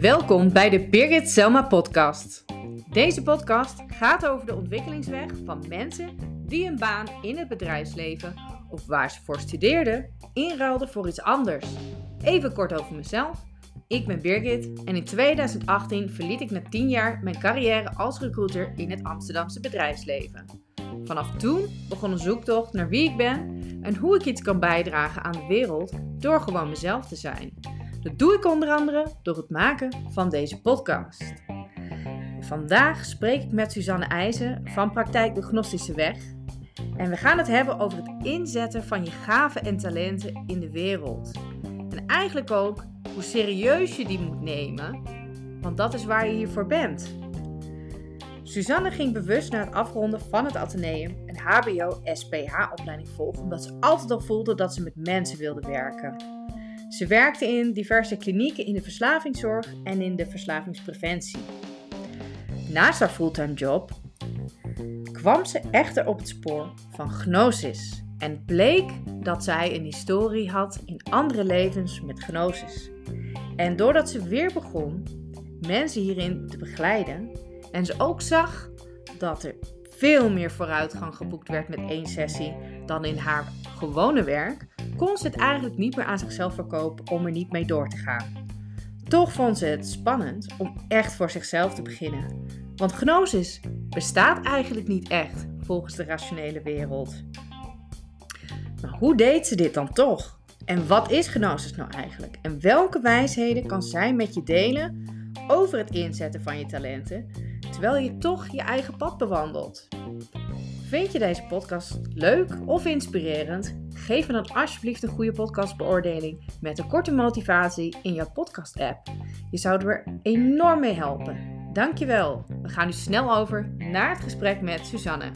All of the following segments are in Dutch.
Welkom bij de Birgit Selma podcast. Deze podcast gaat over de ontwikkelingsweg van mensen die een baan in het bedrijfsleven of waar ze voor studeerden inruilden voor iets anders. Even kort over mezelf. Ik ben Birgit en in 2018 verliet ik na 10 jaar mijn carrière als recruiter in het Amsterdamse bedrijfsleven. Vanaf toen begon een zoektocht naar wie ik ben en hoe ik iets kan bijdragen aan de wereld door gewoon mezelf te zijn. Dat doe ik onder andere door het maken van deze podcast. Vandaag spreek ik met Suzanne IJzen van Praktijk de Gnostische Weg. En we gaan het hebben over het inzetten van je gaven en talenten in de wereld. En eigenlijk ook hoe serieus je die moet nemen, want dat is waar je hiervoor bent. Suzanne ging bewust na het afronden van het ateneum een HBO-SPH-opleiding volgen, omdat ze altijd al voelde dat ze met mensen wilde werken. Ze werkte in diverse klinieken in de verslavingszorg en in de verslavingspreventie. Naast haar fulltime job kwam ze echter op het spoor van gnosis en bleek dat zij een historie had in andere levens met gnosis. En doordat ze weer begon mensen hierin te begeleiden en ze ook zag dat er veel meer vooruitgang geboekt werd met één sessie dan in haar gewone werk, kon ze het eigenlijk niet meer aan zichzelf verkopen om er niet mee door te gaan. Toch vond ze het spannend om echt voor zichzelf te beginnen. Want gnosis bestaat eigenlijk niet echt volgens de rationele wereld. Maar hoe deed ze dit dan toch? En wat is gnosis nou eigenlijk? En welke wijsheden kan zij met je delen over het inzetten van je talenten, terwijl je toch je eigen pad bewandelt? Vind je deze podcast leuk of inspirerend? Geef dan alsjeblieft een goede podcastbeoordeling met een korte motivatie in jouw podcast-app. Je zou er enorm mee helpen. Dankjewel. We gaan nu snel over naar het gesprek met Suzanne.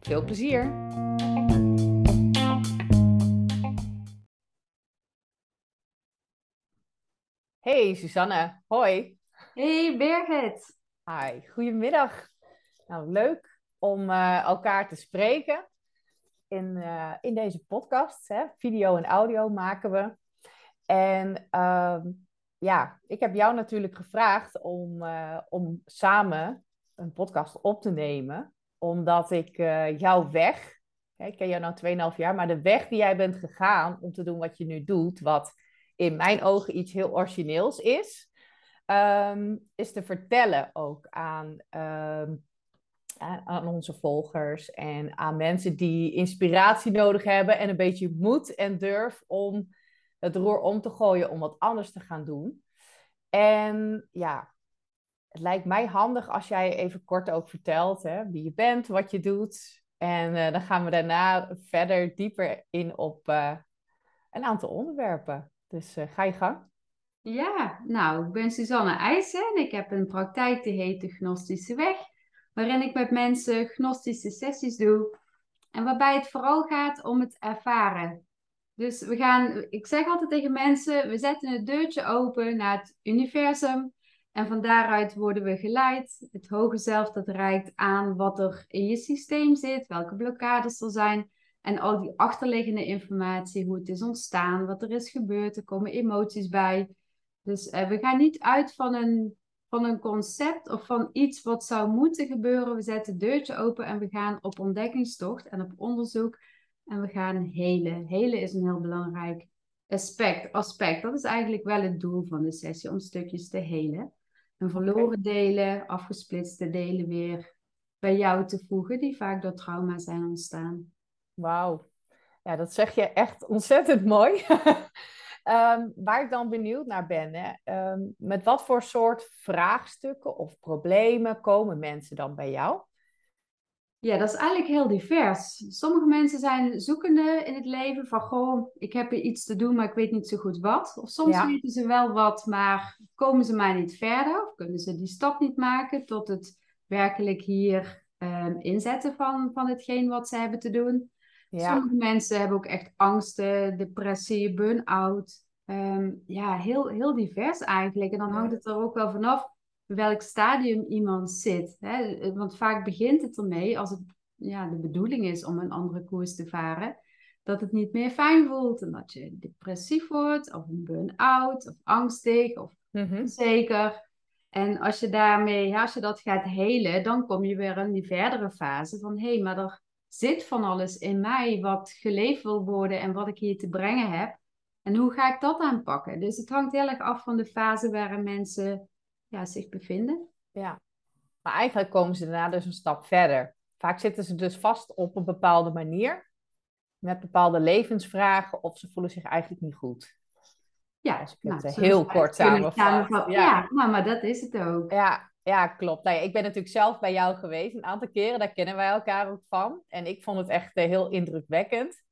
Veel plezier! Hey Suzanne, hoi. Hey Birgit. Hi, goedemiddag. Nou, leuk om uh, elkaar te spreken in, uh, in deze podcast. Hè? Video en audio maken we. En uh, ja, ik heb jou natuurlijk gevraagd om, uh, om samen een podcast op te nemen. Omdat ik jouw weg, hè, ik ken jou nou 2,5 jaar, maar de weg die jij bent gegaan om te doen wat je nu doet, wat in mijn ogen iets heel origineels is, um, is te vertellen ook aan, um, aan onze volgers en aan mensen die inspiratie nodig hebben en een beetje moed en durf om het roer om te gooien om wat anders te gaan doen. En ja, het lijkt mij handig als jij even kort ook vertelt hè, wie je bent, wat je doet. En uh, dan gaan we daarna verder dieper in op uh, een aantal onderwerpen. Dus uh, ga je gang. Ja, nou, ik ben Suzanne IJssen en ik heb een praktijk die heet de Gnostische Weg, waarin ik met mensen gnostische sessies doe en waarbij het vooral gaat om het ervaren. Dus we gaan, ik zeg altijd tegen mensen, we zetten het deurtje open naar het universum. En van daaruit worden we geleid. Het hoge zelf dat reikt aan wat er in je systeem zit, welke blokkades er zijn. En al die achterliggende informatie, hoe het is ontstaan, wat er is gebeurd. Er komen emoties bij. Dus uh, we gaan niet uit van een, van een concept of van iets wat zou moeten gebeuren. We zetten het deurtje open en we gaan op ontdekkingstocht en op onderzoek en we gaan helen. Helen is een heel belangrijk aspect. aspect. Dat is eigenlijk wel het doel van de sessie, om stukjes te helen. En verloren delen, afgesplitste delen weer bij jou te voegen, die vaak door trauma zijn ontstaan. Wauw. Ja, dat zeg je echt ontzettend mooi. um, waar ik dan benieuwd naar ben, hè? Um, met wat voor soort vraagstukken of problemen komen mensen dan bij jou? Ja, dat is eigenlijk heel divers. Sommige mensen zijn zoekende in het leven van, goh, ik heb iets te doen, maar ik weet niet zo goed wat. Of soms ja. weten ze wel wat, maar komen ze maar niet verder. Of kunnen ze die stap niet maken tot het werkelijk hier um, inzetten van, van hetgeen wat ze hebben te doen. Ja. Sommige mensen hebben ook echt angsten, depressie, burn-out. Um, ja, heel, heel divers eigenlijk. En dan hangt het er ook wel vanaf welk stadium iemand zit. Hè? Want vaak begint het ermee, als het ja, de bedoeling is om een andere koers te varen, dat het niet meer fijn voelt en dat je depressief wordt of een burn-out of angstig of Mhm. zeker. En als je daarmee, ja, als je dat gaat helen, dan kom je weer in die verdere fase van hé, hey, maar er zit van alles in mij wat geleefd wil worden en wat ik hier te brengen heb. En hoe ga ik dat aanpakken? Dus het hangt heel erg af van de fase waarin mensen ja, zich bevinden. Ja, maar eigenlijk komen ze daarna dus een stap verder. Vaak zitten ze dus vast op een bepaalde manier, met bepaalde levensvragen, of ze voelen zich eigenlijk niet goed. Ja, Als ik het, nou, heel kort samenvatten. Ja. Ja. nou, maar dat is het ook. Ja, ja, klopt. Nou ja, ik ben natuurlijk zelf bij jou geweest een aantal keren, daar kennen wij elkaar ook van. En ik vond het echt eh, heel indrukwekkend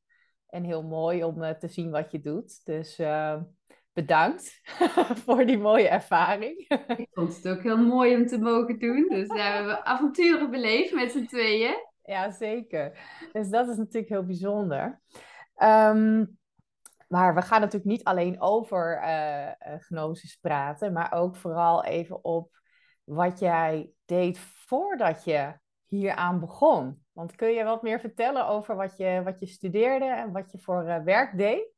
en heel mooi om eh, te zien wat je doet. Dus eh, bedankt voor die mooie ervaring. Ik vond het ook heel mooi om te mogen doen. Dus we hebben avonturen beleefd met z'n tweeën. Ja, zeker. Dus dat is natuurlijk heel bijzonder. Ehm, maar we gaan natuurlijk niet alleen over gnosis praten, maar ook vooral even op wat jij deed voordat je hieraan begon. Want kun je wat meer vertellen over wat je, wat je studeerde en wat je voor eh, werk deed?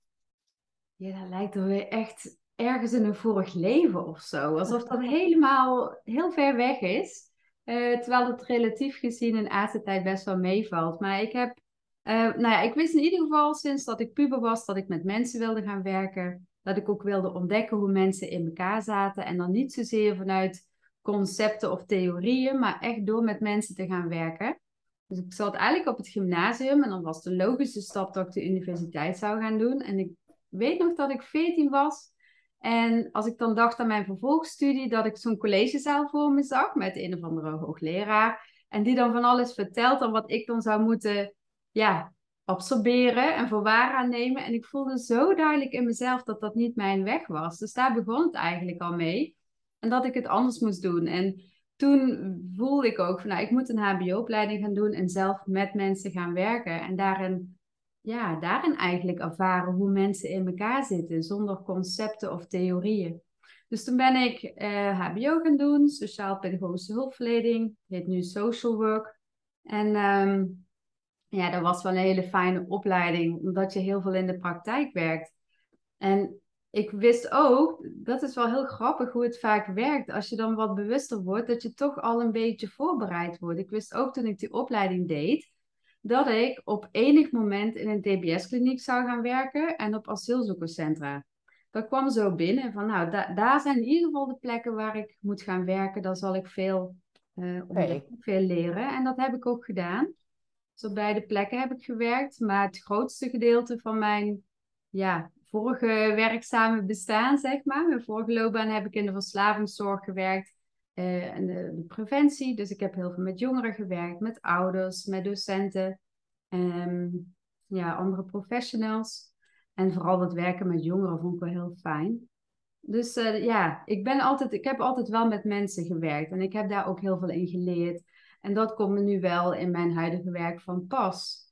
Ja, dat lijkt er weer echt ergens in een vorig leven of zo. Alsof dat helemaal heel ver weg is. Eh, terwijl het relatief gezien in aardse tijd best wel meevalt. Maar ik heb, eh, nou ja, ik wist in ieder geval sinds dat ik puber was dat ik met mensen wilde gaan werken. Dat ik ook wilde ontdekken hoe mensen in elkaar zaten. En dan niet zozeer vanuit concepten of theorieën, maar echt door met mensen te gaan werken. Dus ik zat eigenlijk op het gymnasium en dan was de logische stap dat ik de universiteit zou gaan doen. En ik weet nog dat ik 14 was. En als ik dan dacht aan mijn vervolgstudie, dat ik zo'n collegezaal voor me zag met een of andere hoogleraar. En die dan van alles vertelt dan wat ik dan zou moeten ja, absorberen en voor waar aannemen. En ik voelde zo duidelijk in mezelf dat dat niet mijn weg was. Dus daar begon het eigenlijk al mee. En dat ik het anders moest doen. En toen voelde ik ook van, nou, ik moet een HBO-opleiding gaan doen en zelf met mensen gaan werken. En daarin ja, daarin eigenlijk ervaren hoe mensen in elkaar zitten, zonder concepten of theorieën. Dus toen ben ik eh, HBO gaan doen, sociaal-pedagogische hulpverlening, heet nu social work. En ehm, ja, dat was wel een hele fijne opleiding, omdat je heel veel in de praktijk werkt. En ik wist ook, dat is wel heel grappig hoe het vaak werkt, als je dan wat bewuster wordt, dat je toch al een beetje voorbereid wordt. Ik wist ook toen ik die opleiding deed, dat ik op enig moment in een DBS-kliniek zou gaan werken en op asielzoekerscentra. Dat kwam zo binnen van, nou, da daar zijn in ieder geval de plekken waar ik moet gaan werken. Daar zal ik veel, uh, veel leren. En dat heb ik ook gedaan. Dus op beide plekken heb ik gewerkt. Maar het grootste gedeelte van mijn ja, vorige werkzame bestaan, zeg maar, mijn vorige loopbaan, heb ik in de verslavingszorg gewerkt. Uh, en de, preventie. Dus ik heb heel veel met jongeren gewerkt, met ouders, met docenten, um, ja, andere professionals. En vooral dat werken met jongeren vond ik wel heel fijn. Dus uh, ja, ik, ben altijd, ik heb altijd wel met mensen gewerkt en ik heb daar ook heel veel in geleerd. En dat komt me nu wel in mijn huidige werk van pas.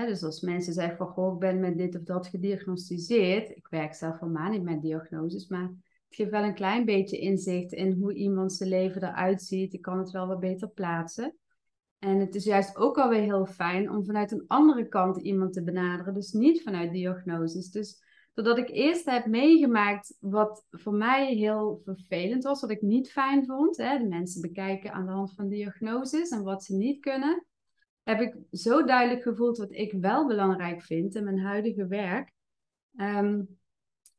Dus als mensen zeggen van, goh, ik ben met dit of dat gediagnosticeerd. Ik werk zelf helemaal niet met diagnoses, maar het geeft wel een klein beetje inzicht in hoe iemand zijn leven eruit ziet. Ik kan het wel wat beter plaatsen. En het is juist ook alweer heel fijn om vanuit een andere kant iemand te benaderen. Dus niet vanuit diagnoses. Dus doordat ik eerst heb meegemaakt wat voor mij heel vervelend was, wat ik niet fijn vond. Hè, de mensen bekijken aan de hand van diagnoses en wat ze niet kunnen. Heb ik zo duidelijk gevoeld wat ik wel belangrijk vind in mijn huidige werk. Um,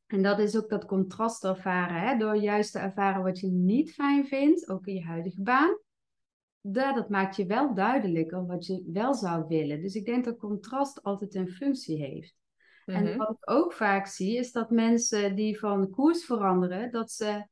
en dat is ook dat contrast ervaren. Hè? Door juist te ervaren wat je niet fijn vindt, ook in je huidige baan. Dat, dat maakt je wel duidelijker wat je wel zou willen. Dus ik denk dat contrast altijd een functie heeft. Mm -hmm. En wat ik ook vaak zie, is dat mensen die van koers veranderen, dat ze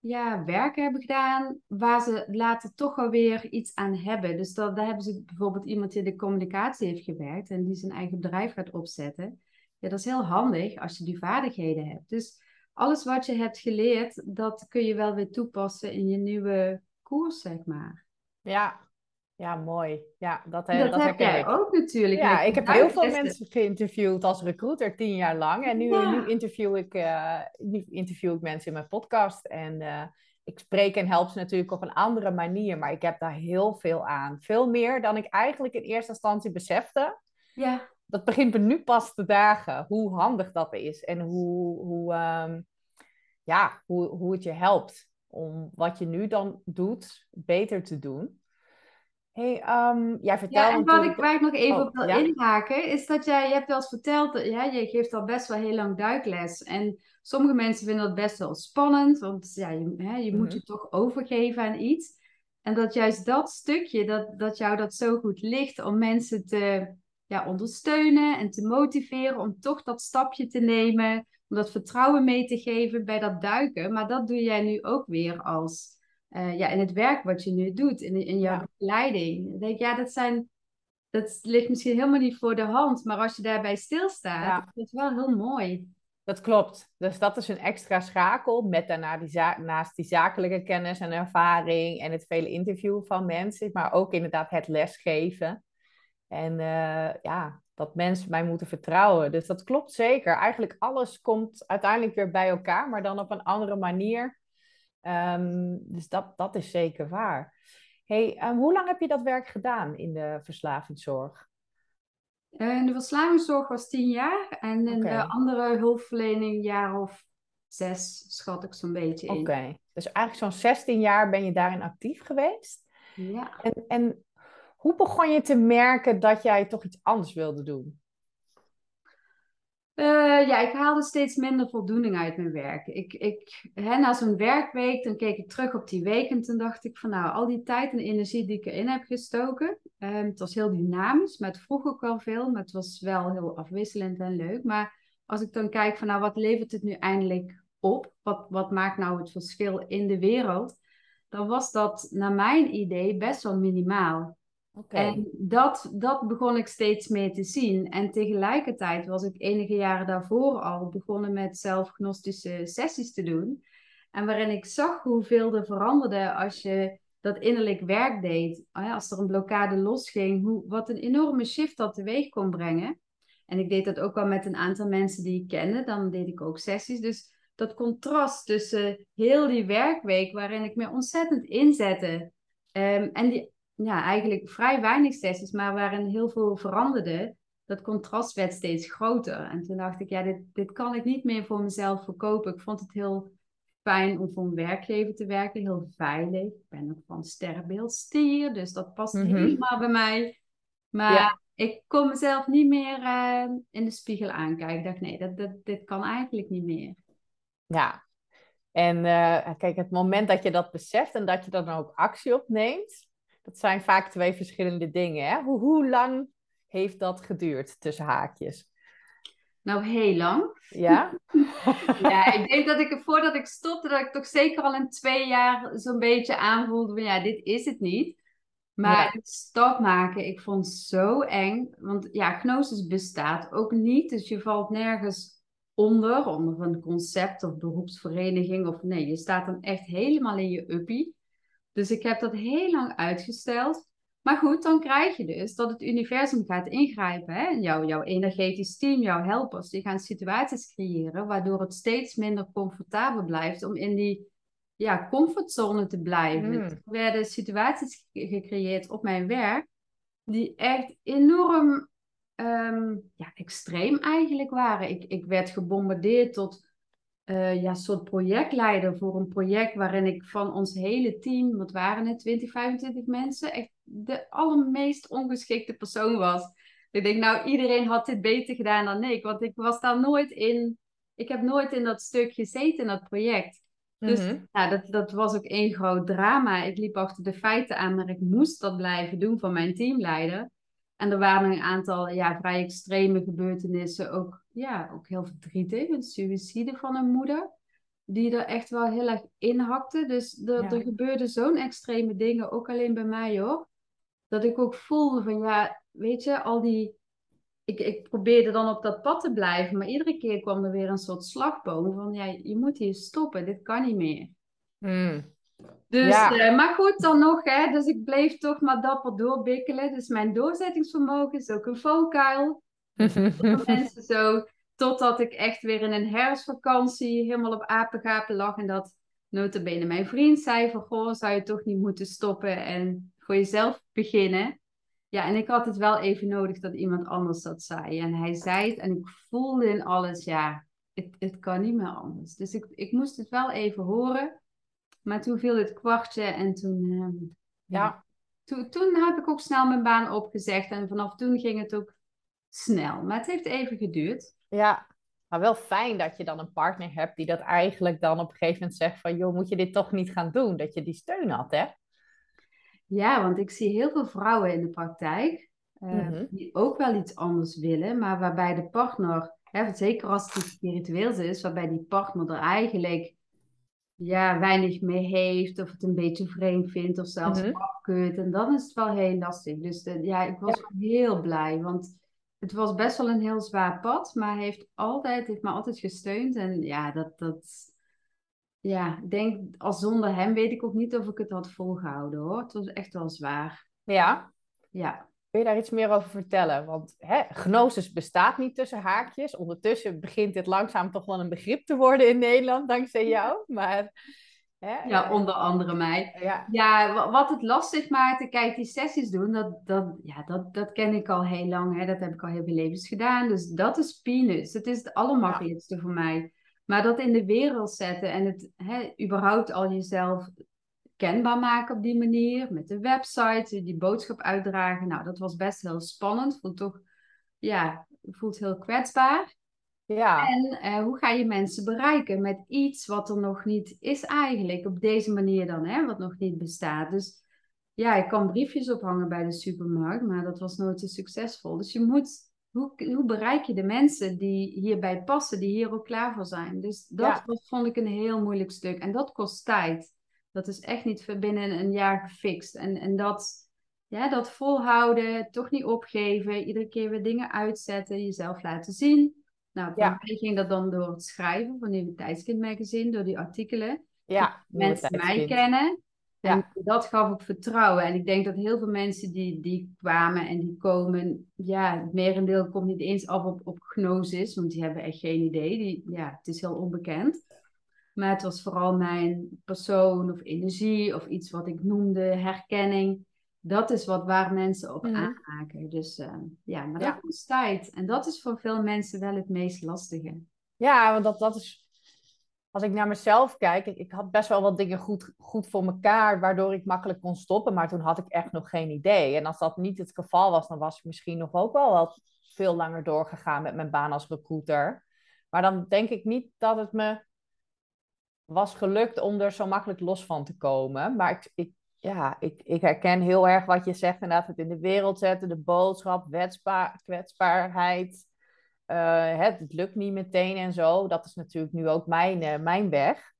ja, werk hebben gedaan waar ze later toch alweer iets aan hebben. Dus dat, daar hebben ze bijvoorbeeld iemand die in de communicatie heeft gewerkt en die zijn eigen bedrijf gaat opzetten. Ja, dat is heel handig als je die vaardigheden hebt. Dus alles wat je hebt geleerd, dat kun je wel weer toepassen in je nieuwe koers, zeg maar. Ja, ja mooi. Ja, dat, dat, dat heb jij ik. ook natuurlijk. Ja, ik heb heel veel mensen geïnterviewd als recruiter tien jaar lang. En nu, Ja. nu, interview, ik, eh, nu interview ik mensen in mijn podcast. En eh, ik spreek en help ze natuurlijk op een andere manier. Maar ik heb daar heel veel aan. Veel meer dan ik eigenlijk in eerste instantie besefte. Ja, dat begint me nu pas te dagen, hoe handig dat is en hoe, hoe, ehm, ja, hoe, hoe het je helpt om wat je nu dan doet beter te doen. Hey, um, jij ja, en wat ik, waar ik nog even oh, op wil ja? inhaken, is dat jij, je hebt wel eens verteld, dat- ja, je geeft al best wel heel lang duikles. En sommige mensen vinden dat best wel spannend, want ja, je, hè, je moet Mhm. je toch overgeven aan iets. En dat juist dat stukje, dat, dat jou dat zo goed ligt om mensen te ja, ondersteunen en te motiveren om toch dat stapje te nemen, om dat vertrouwen mee te geven bij dat duiken. Maar dat doe jij nu ook weer als eh, ja, in het werk wat je nu doet, in, in jouw Ja. begeleiding. Dan denk ik, ja, dat zijn, dat ligt misschien helemaal niet voor de hand, maar als je daarbij stilstaat, Ja. is het wel heel mooi. Dat klopt. Dus dat is een extra schakel met daarna die za- naast die zakelijke kennis en ervaring en het vele interviewen van mensen, maar ook inderdaad het lesgeven. En eh, ja, dat mensen mij moeten vertrouwen. Dus dat klopt zeker. Eigenlijk alles komt uiteindelijk weer bij elkaar, maar dan op een andere manier. Ehm, dus dat, dat is zeker waar. Hey, ehm, hoe lang heb je dat werk gedaan in de verslavingszorg? Eh, in de verslavingszorg was tien jaar en in de andere hulpverlening een jaar of zes, schat ik zo'n beetje in. Oké, dus eigenlijk zo'n 16 jaar ben je daarin actief geweest. Ja. En, en hoe begon je te merken dat jij toch iets anders wilde doen? Eh, ja, ik haalde steeds minder voldoening uit mijn werk. Ik, ik, hè, na zo'n werkweek, dan keek ik terug op die week en toen dacht ik van nou, al die tijd en energie die ik erin heb gestoken, ehm, het was heel dynamisch, maar het vroeg ook wel veel, maar het was wel heel afwisselend en leuk. Maar als ik dan kijk van nou, wat levert het nu eindelijk op? Wat, wat maakt nou het verschil in de wereld? Dan was dat naar mijn idee best wel minimaal. En dat, dat begon ik steeds meer te zien. En tegelijkertijd was ik enige jaren daarvoor al begonnen met zelfgnostische sessies te doen. En waarin ik zag hoeveel er veranderde als je dat innerlijk werk deed. Ah Als er een blokkade losging, hoe, wat een enorme shift dat teweeg kon brengen. En ik deed dat ook wel met een aantal mensen die ik kende. Dan deed ik ook sessies. Dus dat contrast tussen heel die werkweek, waarin ik me ontzettend inzette. ehm, en die ja, eigenlijk vrij weinig sessies, maar waarin heel veel veranderde. Dat contrast werd steeds groter. En toen dacht ik, ja, dit, dit kan ik niet meer voor mezelf verkopen. Ik vond het heel fijn om voor een werkgever te werken, heel veilig. Ik ben ook van sterrenbeeld stier, dus dat past Mhm. helemaal bij mij. Maar Ja. ik kon mezelf niet meer eh, in de spiegel aankijken. Ik dacht, nee, dat, dat, dit kan eigenlijk niet meer. Ja. En eh, kijk, het moment dat je dat beseft en dat je dan ook actie opneemt, dat zijn vaak twee verschillende dingen. Hè? Hoe, hoe lang heeft dat geduurd tussen haakjes? Nou, heel lang. Ja? Ja, ik denk dat ik voordat ik stopte, dat ik toch zeker al in twee jaar zo'n beetje aanvoelde van ja, dit is het niet. Maar Ja. het stap maken, ik vond het zo eng. Want ja, gnosis bestaat ook niet. Dus je valt nergens onder, onder een concept of beroepsvereniging. Of nee, je staat dan echt helemaal in je uppie. Dus ik heb dat heel lang uitgesteld. Maar goed, dan krijg je dus dat het universum gaat ingrijpen. Hè? Jouw, jouw energetisch team, jouw helpers, die gaan situaties creëren waardoor het steeds minder comfortabel blijft om in die ja, comfortzone te blijven. Mm. Er werden situaties ge- gecreëerd op mijn werk die echt enorm ehm, ja, extreem eigenlijk waren. Ik, ik werd gebombardeerd tot eh, ja, soort projectleider voor een project waarin ik van ons hele team, wat waren het, 20, 25 mensen, echt de allermeest ongeschikte persoon was. Ik denk, nou, iedereen had dit beter gedaan dan ik, want ik was daar nooit in, ik heb nooit in dat stuk gezeten in dat project. Dus Mhm. nou, dat, dat was ook één groot drama. Ik liep achter de feiten aan, maar ik moest dat blijven doen van mijn teamleider. En er waren een aantal ja, vrij extreme gebeurtenissen, ook, ja, ook heel verdrietig. Een suïcide van een moeder, die er echt wel heel erg inhakte. Dus er, Ja. er gebeurden zo'n extreme dingen, ook alleen bij mij hoor. Dat ik ook voelde van, ja, weet je, al die... Ik, ik probeerde dan op dat pad te blijven, maar iedere keer kwam er weer een soort slagboom van, ja, je moet hier stoppen, dit kan niet meer. Mm. Dus, Ja. eh, maar goed, dan nog, hè. Dus ik bleef toch maar dapper doorbikkelen. Dus mijn doorzettingsvermogen is ook een valkuil. Mensen zo. Totdat ik echt weer in een herfstvakantie helemaal op apengapen lag. En dat notabene mijn vriend zei van... Goh, zou je toch niet moeten stoppen en voor jezelf beginnen? Ja, en ik had het wel even nodig dat iemand anders dat zei. En hij zei het en ik voelde in alles, ja, het, het kan niet meer anders. Dus ik, ik moest het wel even horen. Maar toen viel het kwartje en toen, ehm, Ja, toen, toen heb ik ook snel mijn baan opgezegd. En vanaf toen ging het ook snel. Maar het heeft even geduurd. ja. Maar wel fijn dat je dan een partner hebt die dat eigenlijk dan op een gegeven moment zegt van, joh, moet je dit toch niet gaan doen? Dat je die steun had, hè? Ja, want ik zie heel veel vrouwen in de praktijk eh, Mhm. die ook wel iets anders willen, maar waarbij de partner, hè, zeker als het iets spiritueels is, waarbij die partner er eigenlijk ja, weinig mee heeft of het een beetje vreemd vindt of zelfs Mhm. afkeurt. En dan is het wel heel lastig. Dus de- ja, ik was Ja. heel blij, want het was best wel een heel zwaar pad, maar hij heeft altijd, heeft me altijd gesteund. En ja, dat, dat, ja, ik denk, als zonder hem weet ik ook niet of ik het had volgehouden hoor. Het was echt wel zwaar. Ja. Ja. Kun je daar iets meer over vertellen? Want hè, gnosis bestaat niet tussen haakjes. Ondertussen begint dit langzaam toch wel een begrip te worden in Nederland, dankzij jou. Maar hè, Ja, eh, onder andere mij. ja, Ja, wa- wat het lastig maakte, kijk, die sessies doen, dat, dat, ja, dat, dat ken ik al heel lang. Hè? Dat heb ik al heel veel levens gedaan. Dus dat is peanuts. Het is het allermakkelijkste voor mij. Maar dat in de wereld zetten en het hè, überhaupt al jezelf kenbaar maken op die manier. Met de website, die boodschap uitdragen. Nou, dat was best heel spannend. Voelt toch, ja, voelt heel kwetsbaar. Ja, En eh, hoe ga je mensen bereiken met iets wat er nog niet is eigenlijk, op deze manier dan, hè, wat nog niet bestaat. Dus ja, ik kan briefjes ophangen bij de supermarkt, maar dat was nooit zo succesvol. Dus je moet, hoe, hoe bereik je de mensen die hierbij passen, die hier ook klaar voor zijn? Dus dat Ja. was, vond ik een heel moeilijk stuk. En dat kost tijd. Dat is echt niet binnen een jaar gefixt. En, en dat, ja, dat volhouden, toch niet opgeven, iedere keer weer dingen uitzetten, jezelf laten zien. Nou, voor Ja. mij ging dat dan door het schrijven van Nieuwe Tijdskind magazine, door die artikelen. ja. Mensen mij kennen. En Ja. dat gaf ook vertrouwen. En ik denk dat heel veel mensen die, die kwamen en die komen, ja, het merendeel komt niet eens af op, op gnosis, want die hebben echt geen idee. Die, ja, het is heel onbekend. Maar het was vooral mijn persoon of energie of iets wat ik noemde, herkenning. Dat is wat waar mensen op Mhm. aanhaken. Dus eh, ja, maar dat is tijd. En dat is voor veel mensen wel het meest lastige. Ja, want dat, dat is. Als ik naar mezelf kijk, ik, ik had best wel wat dingen goed, goed voor mekaar, waardoor ik makkelijk kon stoppen, maar toen had ik echt nog geen idee. En als dat niet het geval was, dan was ik misschien nog ook wel wat veel langer doorgegaan met mijn baan als recruiter. Maar dan denk ik niet dat het me was gelukt om er zo makkelijk los van te komen. Maar ik, ik, ja, ik, ik herken heel erg wat je zegt, inderdaad, het in de wereld zetten, de boodschap, wetsbaar, kwetsbaarheid. Eh, het, lukt niet meteen en zo. Dat is natuurlijk nu ook mijn, eh, mijn weg.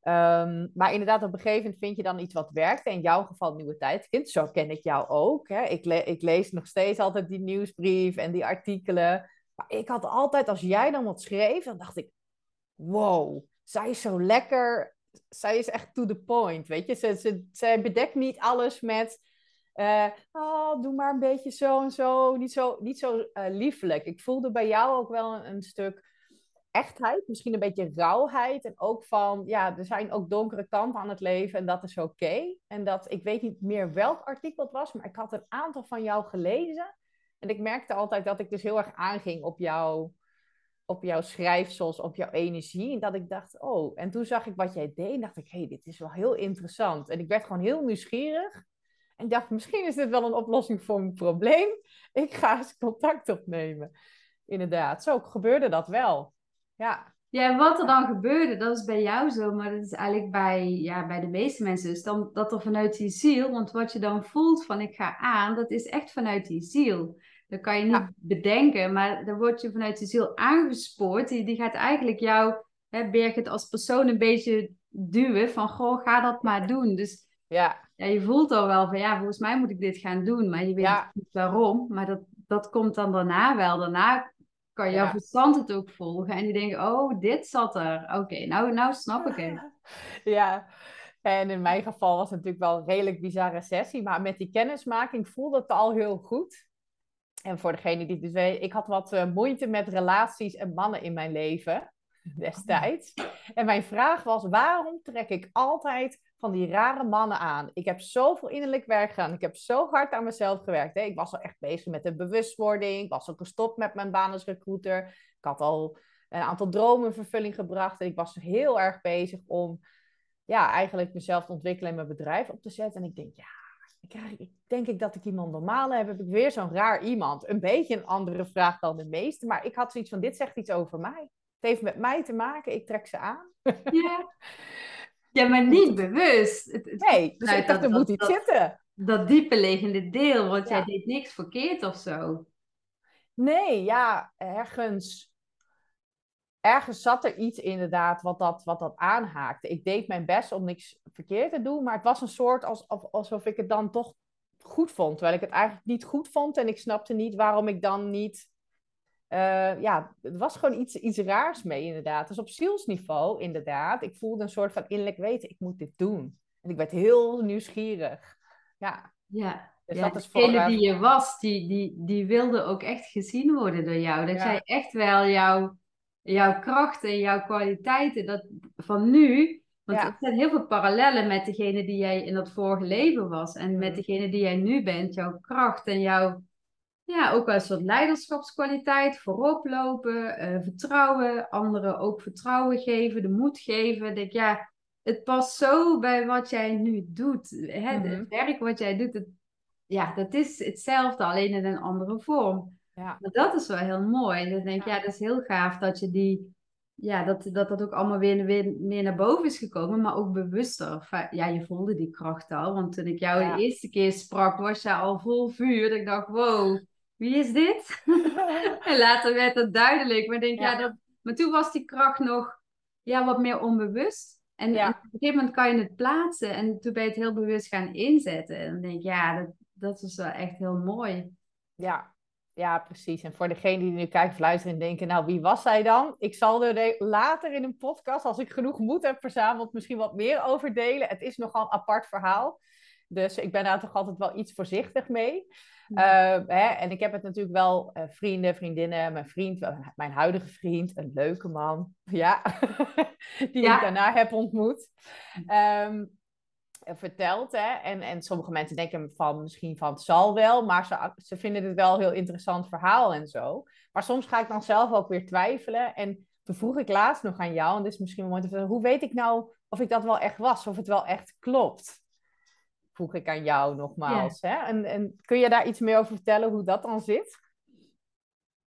Ehm, maar inderdaad, op een gegeven moment vind je dan iets wat werkt. In jouw geval Nieuwe Tijdskind. Zo ken ik jou ook. Hè. Ik, ik lees nog steeds altijd die nieuwsbrief en die artikelen. Maar ik had altijd, als jij dan wat schreef, dan dacht ik... Wow, zij is zo lekker. Zij is echt to the point, weet je. Ze, ze, zij bedekt niet alles met... eh, oh, doe maar een beetje zo en zo. Niet zo, niet zo eh, liefelijk. Ik voelde bij jou ook wel een, stuk echtheid, misschien een beetje rauwheid. En ook van, ja, er zijn ook donkere kanten aan het leven en dat is oké. En dat, ik weet niet meer welk artikel het was, maar ik had een aantal van jou gelezen. En ik merkte altijd dat ik dus heel erg aanging op jouw, op jouw schrijfsels, op jouw energie. En dat ik dacht, oh, en toen zag ik wat jij deed en dacht ik, hé, hey, dit is wel heel interessant. En ik werd gewoon heel nieuwsgierig. En dacht, misschien is dit wel een oplossing voor mijn probleem. Ik ga eens contact opnemen. Inderdaad, zo gebeurde dat wel. Ja, Ja, wat er dan gebeurde, dat is bij jou zo, maar dat is eigenlijk bij, ja, bij de meeste mensen. Dus dan, dat er vanuit die ziel, want wat je dan voelt van ik ga aan, dat is echt vanuit die ziel. Dat kan je niet Ja. bedenken, maar dan word je vanuit die ziel aangespoord. Die, die gaat eigenlijk jou, hè, Birgit, als persoon een beetje duwen van, goh, ga dat maar doen. Dus ja, ja, je voelt al wel van, ja, volgens mij moet ik dit gaan doen, maar je weet Ja. niet waarom. Maar dat, dat komt dan daarna wel. Daarna kan jouw verstand het ook volgen en die denken, oh, dit zat er. Oké, nou, nou snap ik het. Ja, en in mijn geval was het natuurlijk wel een redelijk bizarre sessie, maar met die kennismaking voelde het al heel goed. En voor degene die dus weet, ik had wat eh, moeite met relaties en mannen in mijn leven. destijds. En mijn vraag was, waarom trek ik altijd van die rare mannen aan? Ik heb zoveel innerlijk werk gedaan. Ik heb zo hard aan mezelf gewerkt. Hè? Ik was al echt bezig met de bewustwording. Ik was ook gestopt met mijn baan als recruiter. Ik had al een aantal dromen in vervulling gebracht. En ik was heel erg bezig om ja, eigenlijk mezelf te ontwikkelen en mijn bedrijf op te zetten. En ik denk, ja, krijg, ik denk ik dat ik iemand normaal heb, heb ik weer zo'n raar iemand. Een beetje een andere vraag dan de meeste, maar ik had zoiets van, dit zegt iets over mij. Het heeft met mij te maken, ik trek ze aan. Ja, ja maar niet bewust. Het, nee, dus ik dacht, er moet iets zitten. Dat diepe liggende deel, want jij deed niks verkeerd of zo. Nee, ja, ergens ergens zat er iets inderdaad wat dat, wat dat aanhaakte. Ik deed mijn best om niks verkeerd te doen, maar het was een soort alsof, alsof ik het dan toch goed vond. Terwijl ik het eigenlijk niet goed vond en ik snapte niet waarom ik dan niet. Uh, ja, het was gewoon iets, iets raars mee, inderdaad. Dus op zielsniveau, inderdaad. Ik voelde een soort van innerlijk weten, ik moet dit doen. En ik werd heel nieuwsgierig. Ja. Ja. Dus ja, dat is degene die je was, die, die, die wilde ook echt gezien worden door jou. Dat jij echt wel jouw jouw krachten en jouw kwaliteiten dat, van nu. Want er zijn heel veel parallellen met degene die jij in dat vorige leven was. En met degene die jij nu bent. Jouw kracht en jouw, ja, ook wel een soort leiderschapskwaliteit. Voorop lopen, uh, vertrouwen. Anderen ook vertrouwen geven, de moed geven. Denk, ja, het past zo bij wat jij nu doet. Hè? Het mhm. werk wat jij doet, het, ja, dat is hetzelfde, alleen in een andere vorm. Ja. Maar dat is wel heel mooi. Dan denk ik, ja. dat is heel gaaf dat je die, ja, dat dat, dat ook allemaal weer, weer meer naar boven is gekomen, maar ook bewuster. Ja, je voelde die kracht al. Want toen ik jou de eerste keer sprak, was je al vol vuur. Dat ik dacht, wow, wie is dit? en later werd het duidelijk. Maar, denk, ja. dat, maar toen was die kracht nog ja, wat meer onbewust. En, en, op een gegeven moment kan je het plaatsen. En toen ben je het heel bewust gaan inzetten. En dan denk ik, ja, dat, dat is wel echt heel mooi. Ja, ja, precies. En voor degene die nu kijken of luisteren en denken, nou, wie was zij dan? Ik zal er later in een podcast, als ik genoeg moed heb verzameld, misschien wat meer over delen. Het is nogal een apart verhaal. Dus ik ben daar toch altijd wel iets voorzichtig mee. Uh, hè, en ik heb het natuurlijk wel uh, vrienden, vriendinnen, mijn vriend, mijn huidige vriend, een leuke man, ja, die ik daarna heb ontmoet. Um, verteld. Hè? En, en sommige mensen denken van misschien van het zal wel, maar ze, ze vinden het wel een heel interessant verhaal en zo. Maar soms ga ik dan zelf ook weer twijfelen. En toen vroeg ik laatst nog aan jou, en dit is misschien een mooi hoe weet ik nou of ik dat wel echt was, of het wel echt klopt? Vroeg ik aan jou nogmaals. Hè? En, en kun je daar iets meer over vertellen hoe dat dan zit?